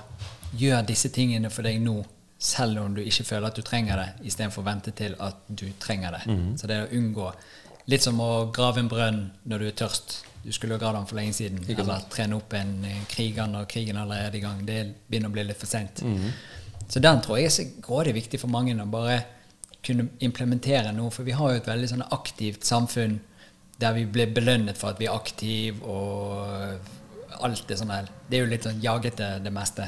gjøre disse tingene for deg nå, selv om du ikke føler at du trenger det, istedenfor å vente til at du trenger det. Så det er å unngå Litt som å grave en brønn når du er tørst. Du skulle jo gravd den for lenge siden. Eller trene opp en eh, kriger når krigen allerede er i gang. Det begynner å bli litt for seint. Så den tror jeg er grådig viktig for mange å bare kunne implementere noe. For vi har jo et veldig sånn aktivt samfunn der vi blir belønnet for at vi er aktive og alt er sånn her. Det er jo litt sånn jagete, det meste.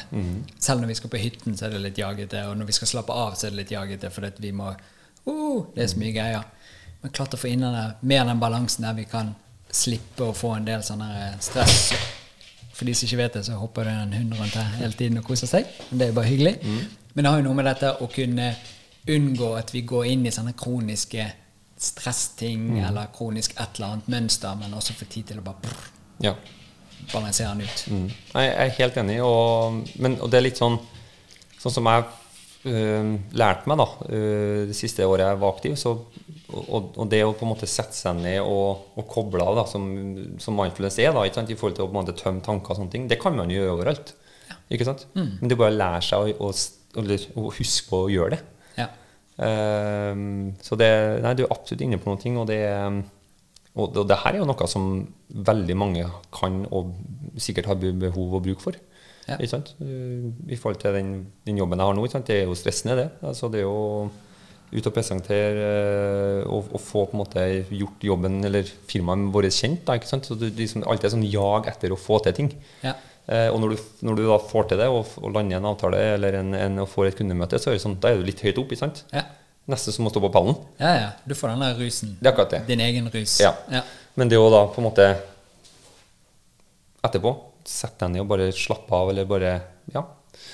Selv når vi skal på hytten, så er det litt jagete. Og når vi skal slappe av, så er det litt jagete fordi vi må uh, Det er så mye greier. Men klart å få inn mer den balansen der vi kan slippe å få en del sånne stress. For de som ikke vet det, så hopper det en hund rundt her hele tiden og koser seg. Det er jo bare hyggelig. Men det har jo noe med dette å kunne unngå at vi går inn i sånne kroniske stressting eller kronisk et eller annet mønster, men også få tid til å bare brr, Ja. Balansere den ut. Mm. Nei, Jeg er helt enig, og, men, og det er litt sånn Sånn som jeg uh, lærte meg da uh, det siste året jeg var aktiv, så, og, og det å på en måte sette seg ned og, og koble av, da, som, som mindfulness er, da, i forhold til å på en måte tømme tanker og sånne ting, det kan man jo gjøre overalt. Ikke sant? Men det er bare å lære seg å, å, å huske på å gjøre det. Ja. Uh, så det, nei, du er absolutt inne på noe, og det, og det, og det her er jo noe som veldig mange kan og sikkert har behov og bruk for. Ja. Ikke sant? Eh, I forhold til den, den jobben jeg har nå, ikke sant? det er jo stressende, det. Altså, det er jo ut og presentere eh, og, og få på en måte gjort jobben eller firmaet vårt kjent. Da, ikke sant? Så er liksom alltid er sånn jag etter å få til ting. Ja. Eh, og når du, når du da får til det, og, og lander en avtale eller en, en, og får et kundemøte, så er det sånn, da er du litt høyt opp. ikke sant? Ja. Nesten som må stå på pallen. ja, ja. Du får den der rusen. Det er akkurat det. Din egen rus. Ja. Ja. Men det å da på en måte etterpå sette deg ned og bare slappe av, eller bare Ja.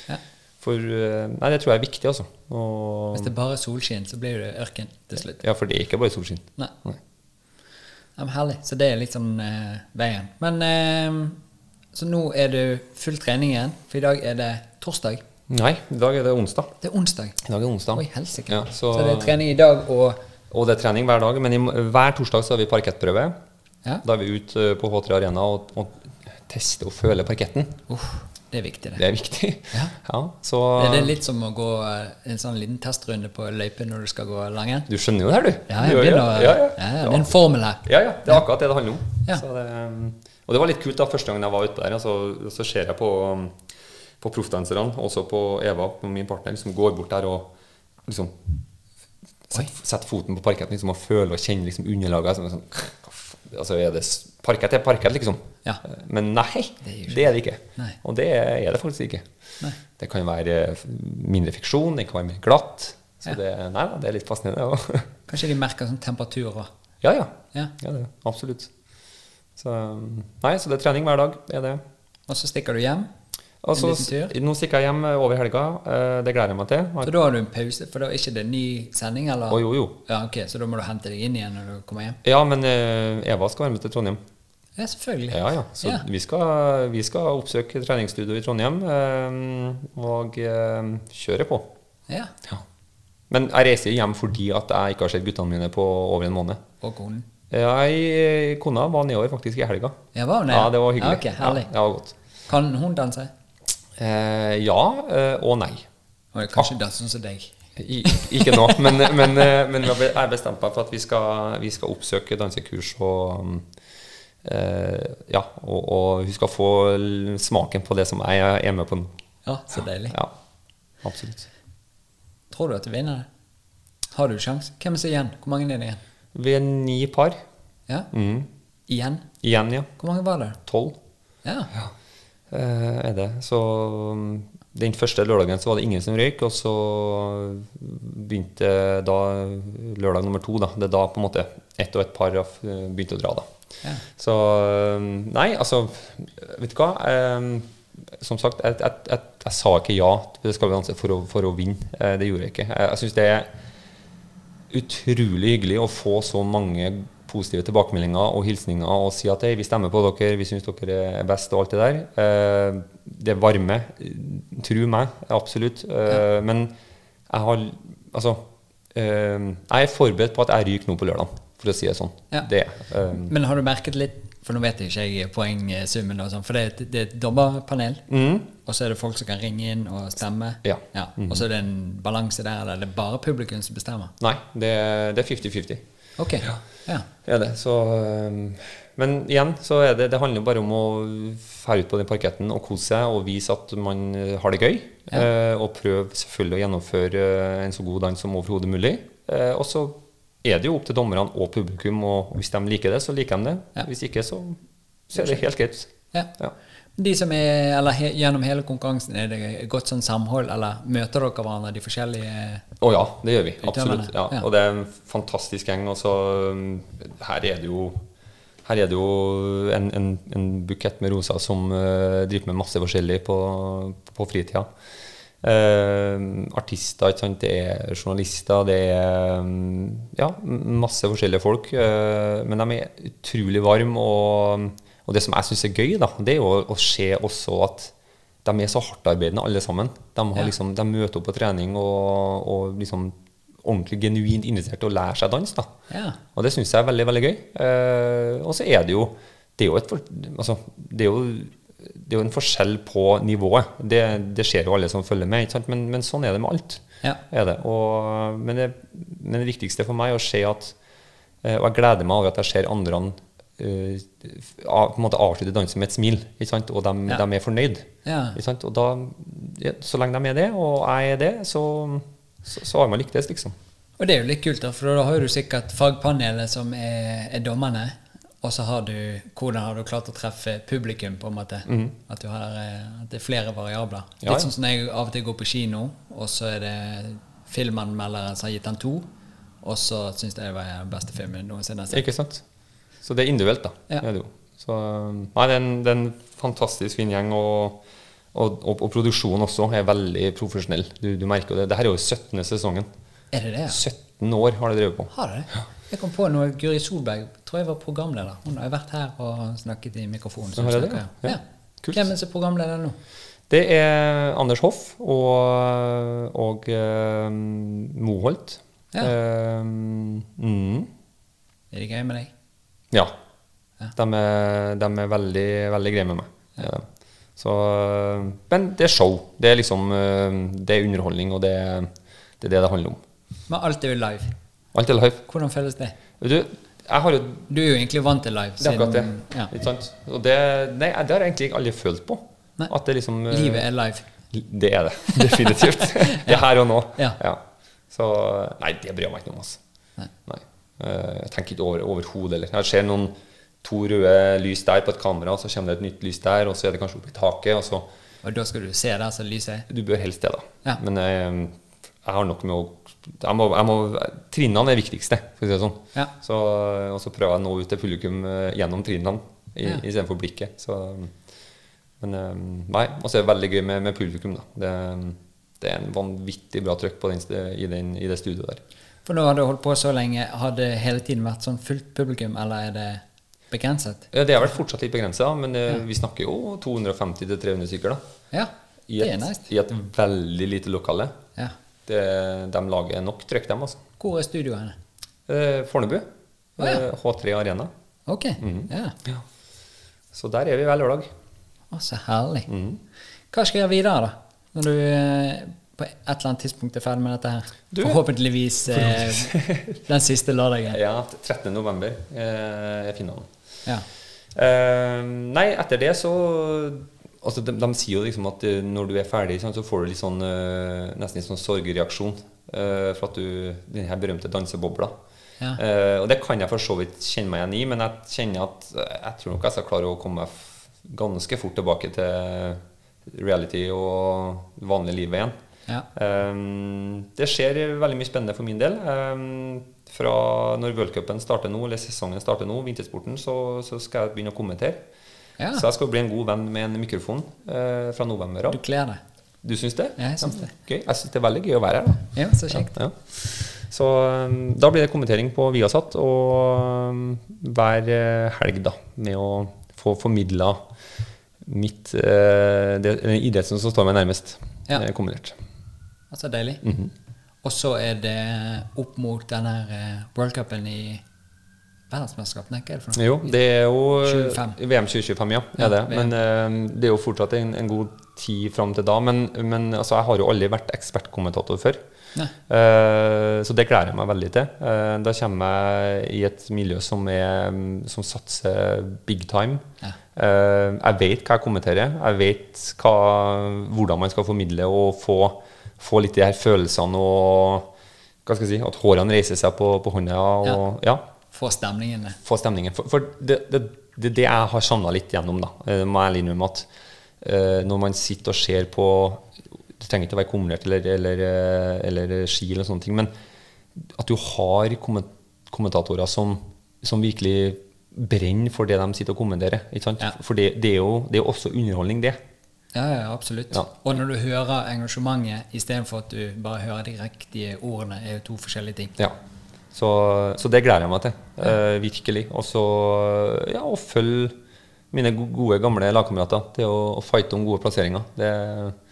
Ja. For eh, Nei, det tror jeg er viktig, altså. Og, Hvis det er bare solskinn, så blir det ørken til slutt. ja, for det er ikke bare solskinn. Nei. Nei. Ja, men herlig. Så det er liksom eh, veien. Men eh, Så nå er du full trening igjen, for i dag er det torsdag. Nei, i dag er det onsdag. Det er onsdag. I dag er onsdag. Oi, helsike. Ja, så, så, det er trening i dag og og det er trening hver dag. Men i, hver torsdag så har vi parkettprøve. Ja. Da er vi ute eh, på H3 Arena og, og tester og føler parketten. Uff, det er viktig, det. Det er viktig. Ja. så Er det litt som å gå eh, en sånn liten testrunde på løype når du skal gå langrenn? Du skjønner jo det her, du. Ja, jeg begynner ja, ja. ja, ja, Det er en formel her. Ja, ja. Det er akkurat det det handler om. Ja. Så det, um, og det var litt kult da, første gangen jeg var ute der. Altså, så ser jeg på, um, på proffdanserne, også på Eva, på min partner, som går bort der og liksom setter sett foten på parketten liksom, og føler og kjenner liksom, underlaget. Som er sånn, altså, er det, parkett er parkett, liksom. Ja. Men nei, Det det er det ikke. Nei. Og det er det faktisk ikke. Nei. Det kan være eh, mindre fiksjon, det kan være mer glatt. Så Ja. det, nei, det er litt fascinerende. også. Kanskje de merker sånn temperatur òg. Ja, ja. Ja. ja absolutt. Så, nei, så det er trening hver dag. Det er det. Og så stikker du hjem. Altså, nå stikker jeg hjem eh, over helga. Eh, Det gleder jeg meg til. Så da har du en pause, for da er ikke det ny sending? eller? Oh, jo, jo. Ja, ok, Så da må du hente deg inn igjen når du kommer hjem? Ja, men eh, Eva skal være med til Trondheim. Ja, selvfølgelig. Ja, ja. Så Ja. Vi, skal, vi skal oppsøke treningsstudio i Trondheim og kjøre på. Ja. Ja. Men jeg reiser hjem fordi at jeg ikke har sett guttene mine på over en måned. Og konen. Jeg, kona var nedover faktisk i helga. Ja, var hun? Ja, det var hyggelig. Ja, okay, herlig. Ja, det var godt. Kan hun danse? Eh, ja eh, og nei. Og kanskje det sånn som deg? I, ikke nå, men, men, eh, men jeg har bestemt meg for at vi skal, vi skal oppsøke dansekurs og um, eh, Ja, og, og hun skal få smaken på det som jeg er med på nå. Ja, så deilig. Ja. Absolutt. Tror du at du vinner det? Har du sjanse? Hvem er igjen? Hvor mange er det igjen? Vi er ni par. Ja? Mm. Igjen? Igjen, ja. Hvor mange var det? Tolv Ja. eh, er det. Så mm, den første lørdagen så var det ingen som røyk, og så begynte da lørdag nummer to. da, Det er da på en måte ett og et par av, eh, begynte å dra. da. Ja. Så mm, Nei, altså Vet du hva? Eh, som sagt, jeg, jeg, jeg, jeg sa ikke ja til Skal vi danse for å, for å vinne. Eh, det gjorde jeg ikke. Jeg, jeg syns det er utrolig hyggelig å få så mange positive tilbakemeldinger og hilsninger og si at hey, vi stemmer på dere, vi syns dere er best og alt det der. Eh, det varmer. Tro meg, absolutt. Eh, Men jeg har Altså eh, Jeg er forberedt på at jeg ryker nå på lørdag, for å si det sånn. Ja. Det. eh, Men har du merket litt For nå vet jeg ikke jeg poengsummen, og sånn, for det, er et- det er et dommerpanel. mm, Og så er det folk som kan ringe inn og stemme. Ja. Og så er det en balanse der, eller er det bare publikum som bestemmer? nei, det, det er 50-50. Ok. Ja. ja. er det. Så, men igjen så er det Det handler bare om å fære ut på den parketten og kose seg og vise at man øh, har det gøy. Ja. eh, og prøve selvfølgelig å gjennomføre øh, en så god dans som overhodet mulig. Eh, og så er det jo opp til dommerne og publikum, og hvis de liker det, så liker de det. Ja. Hvis ikke, så, så er det helt greit. ja. Ja. De som er, eller he, Gjennom hele konkurransen, er det godt sånn samhold, eller møter dere hverandre, de forskjellige Å ja, det gjør vi. Absolutt. Ja. ja. Og det er en fantastisk gjeng. Og så um, her er det jo her er det jo en, en, en bukett med roser som uh, driver med masse forskjellig på, på fritida. Uh, artister, ikke sant? det er journalister, det er um, ja, masse forskjellige folk. Uh, men de er utrolig varme. Og, og det som jeg syns er gøy, da, det er jo å, se også at de er så hardtarbeidende alle sammen. De, har Ja. liksom, de møter opp på trening og, og liksom ordentlig genuint invitert til å lære seg dans. da. Ja. Og det syns jeg er veldig veldig gøy. Eh, og så er det jo det er jo, et, altså, det, er jo, det er jo en forskjell på nivået. Det, det ser jo alle som følger med. Men, men sånn er det med alt. Ja. Er det. Og, men, det, men det viktigste for meg er å se at eh, Og jeg gleder meg over at jeg ser andre på en måte avslutte dansen med et smil. Og de, Ja. de er fornøyd. Ja. Og da, så lenge de er det, og jeg er det, så, så, så har man lyktes, liksom. Og det er jo litt kult, da, for da har du sikkert fagpanelet som er, er dommerne. Og så har du hvordan har du klart å treffe publikum, på en måte. At, du har, eh, at det er flere variabler. Ja. Litt sånn som når jeg av og til går på kino, og så er det filmanmelderen som har gitt den to, og så syns jeg det var den beste filmen noensinne. Ikke sant? Så det er individuelt, da. Ja. Er det jo. Så, nei, det er, en, det er en fantastisk fin gjeng, og, og, og, og produksjonen også er veldig profesjonell. Du, du merker det. Dette er jo 17. sesongen. Er det det? ja? 17 år har de drevet på. Har det Ja. Jeg kom på noe Guri Solberg tror jeg var programleder. Hun har vært her og snakket i mikrofonen. så det, snakker, ja? ja. Kult. Hvem er er programleder nå? Det er Anders Hoff og, og eh, Moholt. Ja. Eh, mm, Er det gøy med deg? Ja. Ja. De, er, de er veldig, veldig greie med meg. Er. Så, men det er show. Det er liksom eh, Det er underholdning, og det, det er det det handler om. Men alt er jo live. Alt er live. Hvordan føles det? Du, jo Du er jo egentlig vant til live. Det er akkurat det. Ja. Ikke sant? Og det, nei, det har jeg egentlig aldri følt på. Nei. At det liksom eh, Livet er live. Det er det. Definitivt. Det er her og nå. Ja. Så Nei, det bryr jeg meg ikke om. Altså. Nei. Nei. Eh, Jeg tenker ikke over overhodet heller. Jeg ser noen to røde lys der på et kamera, så kommer det et nytt lys der, og så er det kanskje oppe i taket, og så Og da skal du se der som lyset er. Du bør helst det, da. Ja. Men jeg, jeg har nok med å jeg må, jeg må, Trinnene er det viktigste, for å si det sånn. Ja. Så, og så prøver jeg å nå ut til publikum eh, gjennom trinnene i- Ja. istedenfor blikket. Så, men eh, nei, og så er det veldig gøy med, med publikum. da. Det, det er en vanvittig bra trøkk den, i, den, i det studioet der. For nå har du holdt på så lenge. Har det hele tiden vært sånn fullt publikum, eller er det begrenset? Ja, Det er vel fortsatt litt begrensa, men ja. vi snakker jo 250-300 stykker. da. Ja, det er nice. I et veldig lite lokale. Ja. Det, de lager nok trykk, dem. altså. Hvor er studioene? Eh, Fornebu. Oh, ja. eh, H3 Arena. Ok, Mhm. ja. Så der er vi hver lørdag. Å, så herlig. Mhm. Hva skal jeg gjøre videre, da? Når du eh, på et eller annet tidspunkt er ferdig med dette her? Du- Forhåpentligvis eh, den siste lørdagen. Ja, 13. november eh, er finalen. Ja. Eh, nei, etter det så altså de, de sier jo liksom at eh, når du er ferdig, så får du litt sånn, eh, nesten en sånn sorgreaksjon. eh, for at du Den her berømte dansebobla. Ja. Eh, og det kan jeg for så vidt kjenne meg igjen i, men jeg kjenner at jeg tror nok jeg skal klare å komme meg ganske fort tilbake til reality og vanlig liv livet igjen. Ja. Um, det skjer veldig mye spennende for min del. Um, fra når worldcupen starter nå, eller sesongen starter nå, vintersporten, så, så skal jeg begynne å kommentere. Ja. Så jeg skal bli en god venn med en mikrofon uh, fra november av. Du kler deg. Du syns det? Ja, jeg syns det. Gøy. Jeg syns det er veldig gøy å være her. da. Ja, så kjekt. Ja. Så um, da blir det kommentering på Viasat og um, hver eh, helg da, med å få formidla mitt eh, det, idretten som står meg nærmest, Ja. kommentert. Altså deilig. Mhm. Og så er det opp mot den her eh, worldcupen i verdensmesterskapene, ikke er det for noe? Jo, det er jo 25. VM 2025, ja. Ja, det. Men uh, det er jo fortsatt en, en god tid fram til da. Men, men altså, jeg har jo aldri vært ekspertkommentator før. Eh, så det gleder jeg meg veldig til. Uh, da kommer jeg i et miljø som, er, som satser big time. Ja. Jeg vet hva jeg kommenterer. Jeg vet hva, hvordan man skal formidle og få, få litt de her følelsene og hva skal jeg si, at hårene reiser seg på, på hånda. Og, ja. Få stemningen. få stemningen. For, for det, det, det det jeg har savna litt gjennom, da. Eh, må jeg innrømme at uh, når man sitter og ser på Det trenger ikke å være kumulert eller, eller, eh, eller ski eller sånne ting, men at du har kommentatorer som, som virkelig brenner for det de sitter og kommenterer. Ja. For det, det, er jo, det er også underholdning, det. Ja, ja, absolutt. Ja. Og når du hører engasjementet istedenfor at du bare hører de riktige ordene, er jo to forskjellige ting. Ja. Så, så det gleder jeg meg til. eh, virkelig. Og så ja, å følge mine gode, gamle lagkamerater til å, å fighte om gode plasseringer. Det,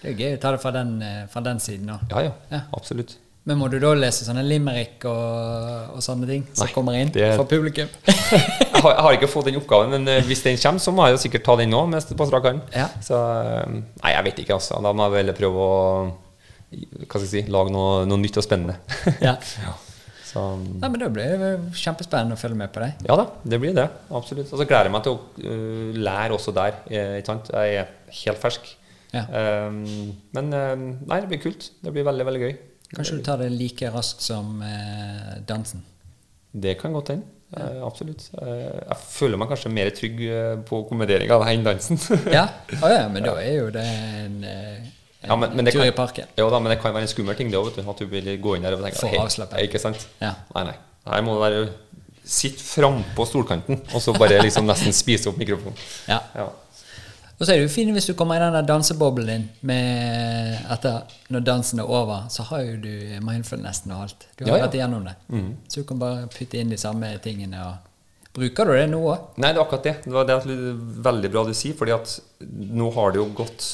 Det er gøy å ta det fra den, eh, fra den siden òg. ja, ja, Ja. absolutt. Men må du da lese sånne limerick og, og sånne ting som Nei, kommer inn det- fra publikum? Jeg har, jeg har ikke fått den oppgaven, men eh, hvis den kommer, så må jeg jo sikkert ta den nå. Mest på strak arm. Ja. Så eh, Nei, jeg vet ikke, altså. Da må jeg vel prøve å hva skal jeg si, lage noe, noe nytt og spennende. ja. Så Nei, men Det blir kjempespennende å følge med på deg. ja da, det blir det. Absolutt. Og så gleder jeg meg til å uh, lære også der. Jeg er helt fersk. Ja. Um, men um, nei, det blir kult. Det blir veldig, veldig gøy. Kanskje du tar det like raskt som eh, dansen? Det kan godt hende. Eh, absolutt. Eh, jeg føler meg kanskje mer trygg eh, på kommenderinga enn dansen. Ja? Oh, ja, men da er jo det en, eh, en Ja, men- men det tur kan- i parken. Jo da, men det kan være en skummel ting, det òg. At du vil gå inn der og tenke For «Hei, avslappet. Ikke sant? Ja. Nei, nei. Her må du være Sitt frampå stolkanten og så bare liksom nesten spise opp mikrofonen. Ja. Ja. Og så er det jo fint hvis du kommer i den der danseboblen din med etter når dansen er over, så har jo du mindfulnessen og alt. Du har Ja, ja. vært igjennom det. Så du kan bare putte inn de samme tingene. Og Bruker du det nå òg? Nei, det er akkurat det. Det var det veldig bra du sier, fordi at nå har det jo gått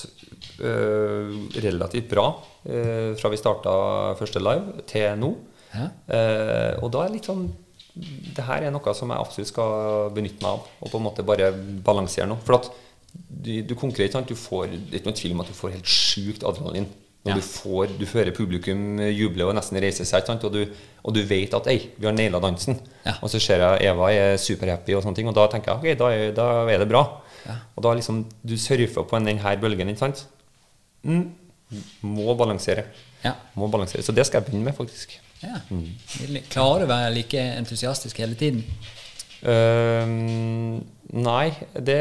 øh, relativt bra øh, fra vi starta første live til nå. Ja. Eh, og da er det litt sånn Det her er noe som jeg absolutt skal benytte meg av, og på en måte bare balansere nå. For at du, du konkurrerer sant? Du får, det er ikke noen tvil om at du får helt sjukt adrenalin. Når Ja. du, får, du hører publikum juble og nesten reise seg, sant? Og, du, og du vet at ei, vi har naila dansen. Ja. Og så ser jeg Eva er superhappy, og sånne ting, og da tenker jeg ok, da er, da er det bra. Ja. Og da liksom du surfer på denne bølgen, ikke sant. Mm, må balansere. Ja. Må balansere. Så det skal jeg begynne med, faktisk. ja. Mm. Klarer å være like entusiastisk hele tiden? Ehm, nei, det,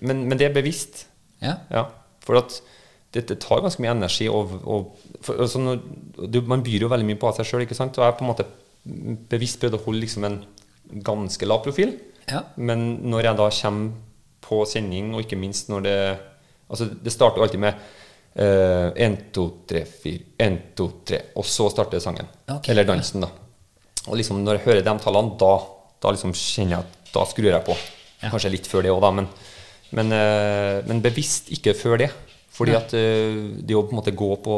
men, men det er bevisst. Ja. Ja, for at det, det tar ganske mye energi. Og, og, for, altså når, du, man byr jo veldig mye på seg sjøl. Og jeg har på en måte bevisst prøvd å holde liksom en ganske lav profil. Ja. Men når jeg da kommer på sending, og ikke minst når det Altså, det starter alltid med én, 1, 2, 3, 4, 1, 2, 3, og så starter sangen. Okay. Eller dansen, da. Og liksom når jeg hører de tallene, da, da liksom kjenner jeg at da skrur jeg på. Ja. Kanskje litt før det òg, da, men, men, eh, men bevisst ikke før det. Fordi at eh, det å på en måte gå på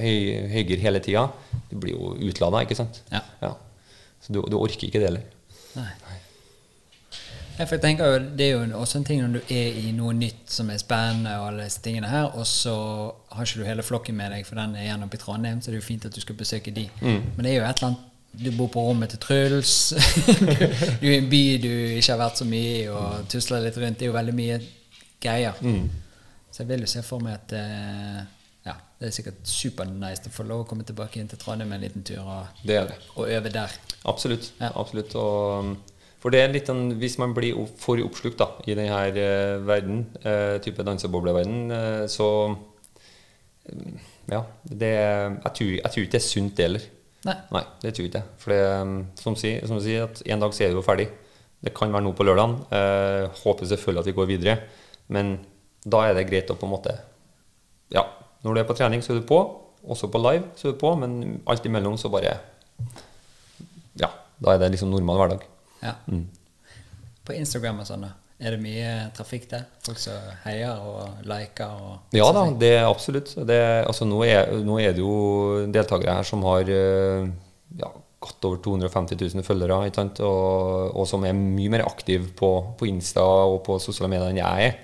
høy, høygir hele tida, du blir jo utlada, ikke sant? Ja. Så du, du orker ikke det heller. Nei. Ja, for jeg tenker jo, Det er jo også en ting når du er i noe nytt som er spennende, og alle disse tingene her, og så har ikke du hele flokken med deg, for den er igjen oppe i Trondheim, så det er jo fint at du skal besøke de. Men det er jo et eller annet Du bor på rommet til Truls, du, du er i en by du ikke har vært så mye i, og tusler litt rundt. Det er jo veldig mye greier. Så jeg vil jo se for meg at eh, ja, det er sikkert supernice å få lov å komme tilbake inn til Trondheim en liten tur og, Det det. og øve der. Absolutt. Ja. absolutt. Og, for det er litt en, Hvis man blir for oppslukt da, i denne uh, verden, eh, type dansebobleverden, eh, så Ja. Det, jeg, tror, jeg tror ikke det er sunt, det heller. Nei. Nei, det tror jeg ikke. For det, um, som, sier, som sier, at en dag så er det jo ferdig. Det kan være nå på lørdagen. Eh, håper selvfølgelig at vi går videre. Men da er det greit å på en måte Ja, når du er på trening, så er du på. Også på live, så er du på. Men alt imellom så bare Ja, da er det liksom normal hverdag. Ja. Mm. På Instagram og sånn, da. Er det mye trafikk der? Folk som heier og liker og Ja da, det er absolutt. Det, altså, nå, er, nå er det jo deltakere her som har eh, ja, godt over 250 000 følgere? Og, og som er mye mer aktive på, på Insta og på sosiale medier enn jeg er.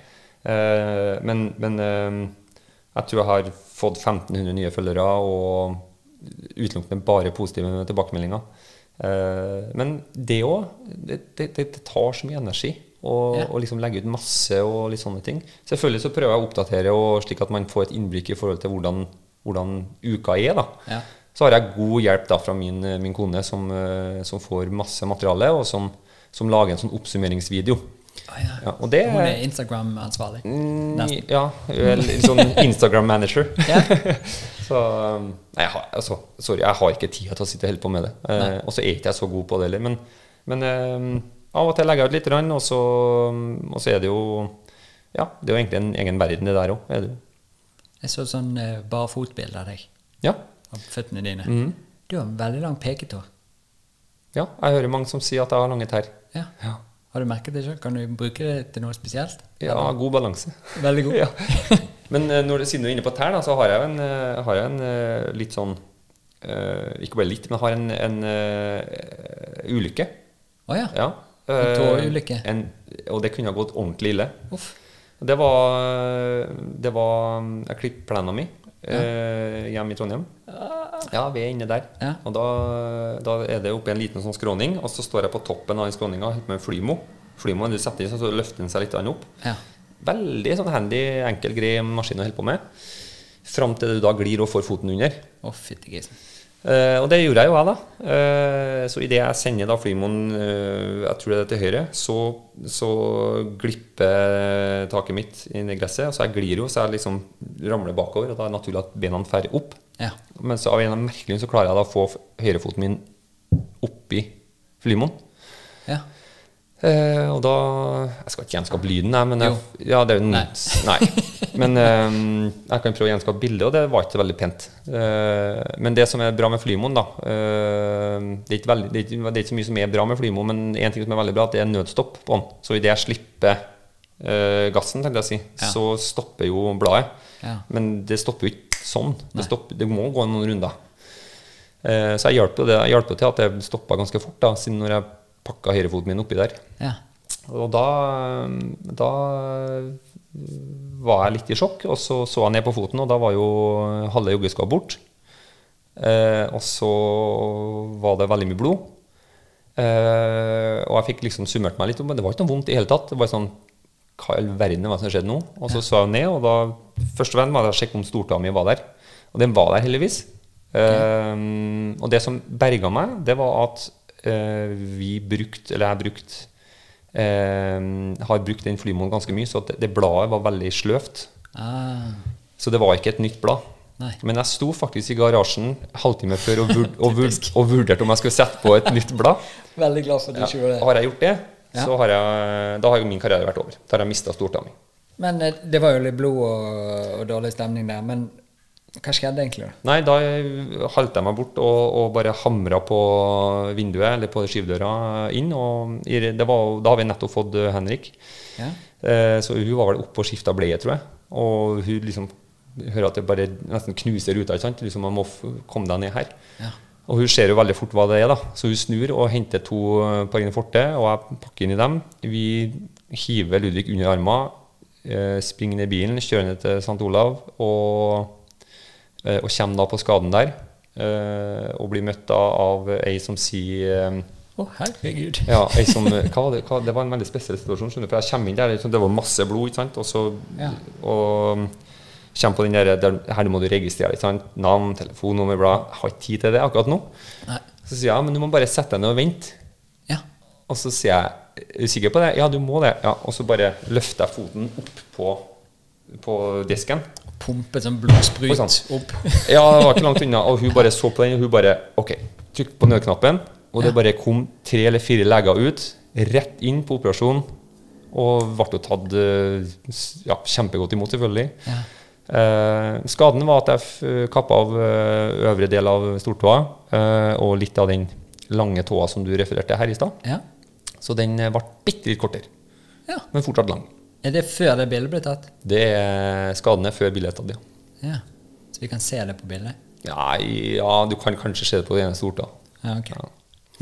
Eh, men men eh, jeg tror jeg har fått 1500 nye følgere, og utelukkende bare positive tilbakemeldinger. Eh, men det òg, det, det, det, det tar så mye energi. Og, Ja. og liksom legge ut masse og litt sånne ting. Selvfølgelig så prøver jeg å oppdatere og slik at man får et innblikk i forhold til hvordan, hvordan uka er. da. Ja. Så har jeg god hjelp da fra min, min kone, som, eh, som får masse materiale, og som, som lager en sånn oppsummeringsvideo. Å, ja. Ja, og det Hun er Instagram-ansvarlig. Mm. Ja, sånn Instagram-manager. Så um, Nei, jeg har, altså, sorry, jeg har ikke tid til å sitte og holde på med det. Eh, og så er ikke jeg så god på det heller. Men, men eh, av og til legger jeg ut litt, og så, og så er det jo Ja, det er jo egentlig en egen verden, det der òg. Jeg så sånn uh, barfotbilde av deg, Ja. av føttene dine. Mm. Du har en veldig lang peketå. ja. Jeg hører mange som sier at jeg har lange tær. Ja. Ja. Har du merket det sjøl? Kan du bruke det til noe spesielt? ja, god balanse. Veldig god. ja. Men eh, når, siden du er inne på tær, da, så har jeg en, eh, har jeg en litt sånn Ikke bare litt, men har en, en ulykke. Å ja. Ja. En Eh, tåulykke? en- Og det kunne ha gått ordentlig ille. Uff. Det var, det var Jeg klippet plenen min eh, hjemme i Trondheim. Ja, vi er inne der. Ja. Og da, da er det oppi en liten sånn skråning, og så står jeg på toppen av den skråninga med flymo. Flymoen du setter i, så løfter den seg litt opp. Ja. Veldig sånn handy, enkel, grei maskin å holde på med. Fram til du da glir og får foten under. Å, fytti grisen. Eh, og det gjorde jeg jo, jeg, da. Uh, så idet jeg sender da flymoen uh, jeg tror det er til høyre, så, så glipper taket mitt inn i gresset. Og Så jeg glir jo, så jeg liksom ramler bakover, og da er det naturlig at bena fer opp. Ja. Men så av en eller annen merkelig så klarer jeg da å få høyrefoten min oppi flymoen. Eh, og da Jeg skal ikke gjenskape lyden, jeg, men jeg, ja, det er jo, Nei. nei. Men eh, jeg kan prøve å gjenskape bildet, og det var ikke veldig pent. Eh, men det som er bra med Flymoen, da eh, det, er veldig, det, er ikke, det er ikke så mye som er bra med Flymoen, men en ting som er veldig bra, at det er nødstopp på den. Så idet jeg slipper eh, gassen, tenkte jeg å si, Ja. så stopper jo bladet. Ja. Men det stopper jo ikke sånn. Det, stopper, det må gå noen runder. Eh, så jeg hjalp jo til at det stoppa ganske fort, da, siden når jeg pakka høyrefoten min oppi der. ja. Og da, da var jeg litt i sjokk, og så så jeg ned på foten, og da var jo halve joggeskoa bort. Eh, og så var det veldig mye blod. Eh, og jeg fikk liksom summert meg litt, men det var ikke noe vondt i hele tatt. Det var sånn Hva i all verden er det som skjedde nå? Og så så jeg ned, og da første venn var å sjekke om stortåa mi var der. Og den var der heldigvis. Eh, og det som berga meg, det var at vi brukt, eller jeg brukt, eh, har brukt den flymoen ganske mye, så det, det bladet var veldig sløvt. Ah. Så det var ikke et nytt blad. Nei. Men jeg sto faktisk i garasjen halvtime før og, vurd, og, vurd, og vurderte om jeg skulle sette på et nytt blad. Veldig glad for at du ikke gjorde det. Har jeg gjort det, Ja. så har jeg, da har min karriere vært over. Da har jeg mista stortåa mi. Men eh, det var jo litt blod og, og dårlig stemning der. Men hva skjedde egentlig? Nei, da halte jeg meg bort og, og bare hamra på vinduet, eller på skyvedøra inn. Og det var, da har vi nettopp fått eh, Henrik. Ja? Eh, så hun var vel oppe og skifta bleie, tror jeg. Og hun liksom hører at det bare nesten knuser ruta. ikke sant? Liksom, man må komme deg ned her. Ja. Og hun ser jo veldig fort hva det er, da. Så hun snur og henter to eh, Parine Forte, og jeg pakker inn i dem. Vi hiver Ludvig under armen, eh, springer ned i bilen, kjører ned til St. Olav og, og kommer da på skaden der. Eh, og blir møtt da av ei som sier å, oh, herregud. Ja, som, hva det, hva, det var en veldig spesiell situasjon. skjønner for Jeg kommer inn der, liksom, det var masse blod, ikke sant? og så Ja. og kommer på den der, der Her må du registrere ikke sant? navn, telefonnummer, bla. Jeg har ikke tid til det akkurat nå. Nei. Så sier jeg men du må bare sette deg ned og vente. Ja. Og så sier jeg er du sikker på det? Ja, du må det. Ja, og så bare løfter jeg foten opp på, på disken. Pumpe sånn blodsprut opp. Ja, det var ikke langt unna. Og hun bare så på den, og hun bare OK, trykk på nødknappen. Og det bare kom tre eller fire leger ut, rett inn på operasjon. Og ble jo tatt eh, ja, kjempegodt imot, selvfølgelig. Ja. Eh, skaden var at jeg f- kappa av eh, øvre del av stortåa eh, og litt av den lange tåa som du refererte her i stad. ja. Så den eh, ble bitte litt kortere, Ja. men fortsatt lang. Er det før det bildet ble tatt? Det er skaden er før bildet er tatt, ja. Ja. Så vi kan se det på bildet? Ja, ja, du kan kanskje se det på det ene stortåa. Ja, ok. Ja.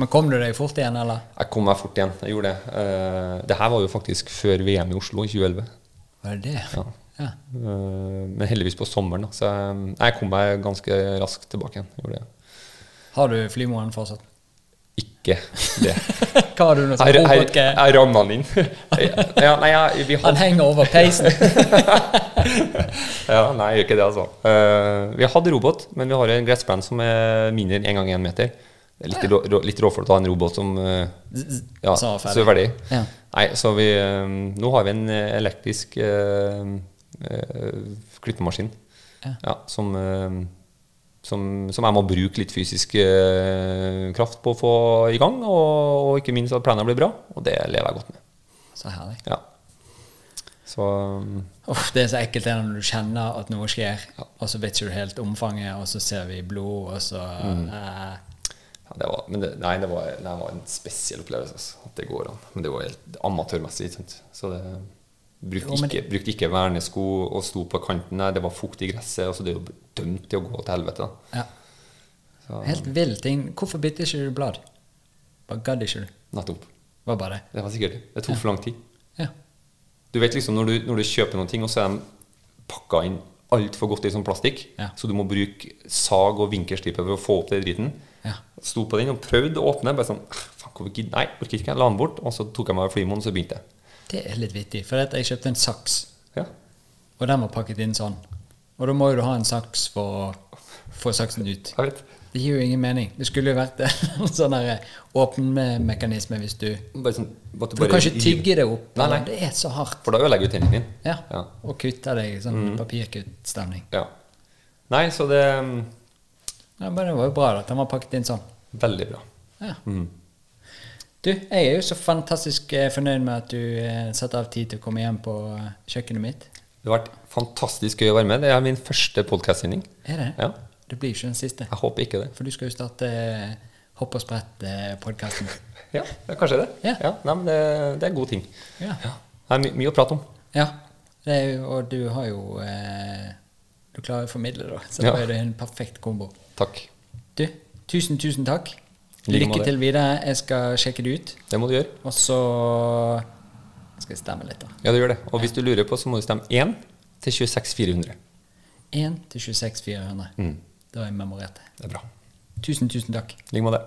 Men kom du deg fort igjen, eller? Jeg kom meg fort igjen. Jeg gjorde det. Uh, det her var jo faktisk før VM i Oslo i 2011. Var det det? Ja. Ja. Uh, men heldigvis på sommeren, da. Så jeg, jeg kom meg ganske raskt tilbake igjen. Gjorde det. Har du flymoen fortsatt? Ikke det. Hva har du nå? sagt? Jeg, jeg, ramma den inn. ja, nei, vi Han henger over peisen. ja, nei, jeg gjør ikke det, altså. Uh, vi hadde robot, men vi har en gressplen som er mindre enn 1 ganger 1 meter. Det er litt, rå, rå, litt råflott å ha en robot som uh, ja, Så ferdig. er ferdig. Ja. Nei, så vi uh, Nå har vi en elektrisk klippemaskin Ja. ja, som, som, som jeg må bruke litt fysisk eh, kraft på å få i gang, og, og ikke minst at plenen blir bra. Og det lever jeg godt med. Så herlig. Ja. Så Uff, det er så ekkelt det når du kjenner at noe skjer, og så vet ikke du helt omfanget, og så ser vi blod, og så Mm. eh, ja, det var, men det, nei, det var, det var en spesiell opplevelse. Altså, at det går an. Men det var helt amatørmessig. Så det brukte Jo, ikke, brukte ikke vernesko og sto på kanten. Nei, det var fukt i gresset. Altså, det er jo dømt til å gå til helvete. Ja. Så, Helt vill ting. Hvorfor bytte ikke du blad? Bare gadd ikke du? nettopp. Var bare det? Var sikkert det. Tok for lang tid. Ja. Du vet liksom når du, når du kjøper noen ting, og så er de pakka inn altfor godt i sånn plastikk, Ja. så du må bruke sag og vinkelstripe for å få opp den driten. Ja. Sto på den og prøvde å åpne. Bare sånn Faen, Nei, orker ikke. La den bort. Og så tok jeg meg av flymoen, og så begynte jeg. Det er litt vittig, for jeg kjøpte en saks, Ja. og den var pakket inn sånn. Og da må jo du ha en saks for å få saksen ut. Jeg vet. Det gir jo ingen mening. Det skulle jo vært en sånn der åpnemekanisme hvis du Bare sånn, bare For du kan ikke tygge det opp. Nei, nei. Det er så hardt. For da ødelegger du tennene dine. Ja. Ja. Og kutte deg i sånn Mm. papirkuttstemning. Ja. Nei, så det er Ja, men det var jo bra at den var pakket inn sånn. veldig bra. Ja. Mm. Du, jeg er jo så fantastisk eh, fornøyd med at du eh, satte av tid til å komme hjem på eh, kjøkkenet mitt. Det har vært fantastisk gøy å være med. Det er min første podkast-sending. Er det? Ja. Det blir ikke den siste. Jeg håper ikke det. For du skal jo starte Hopp og sprett-podkasten. Ja, ja kanskje det. Ja. nei, men det, det er en god ting. Ja. Det er my mye å prate om. ja. Er og du har jo eh, Du klarer å formidle, da. Så Ja. da er det en perfekt kombo. Takk. Du, tusen, tusen takk. Like Lykke til videre. Jeg skal sjekke det ut. Det må du gjøre. Og så skal jeg stemme litt, da. Ja, du gjør det. Og hvis du lurer på, så må du stemme 1 til 26400. 1 til 26400. Mm. Da har jeg memorert det. Det er bra. Tusen, tusen takk. I like måte.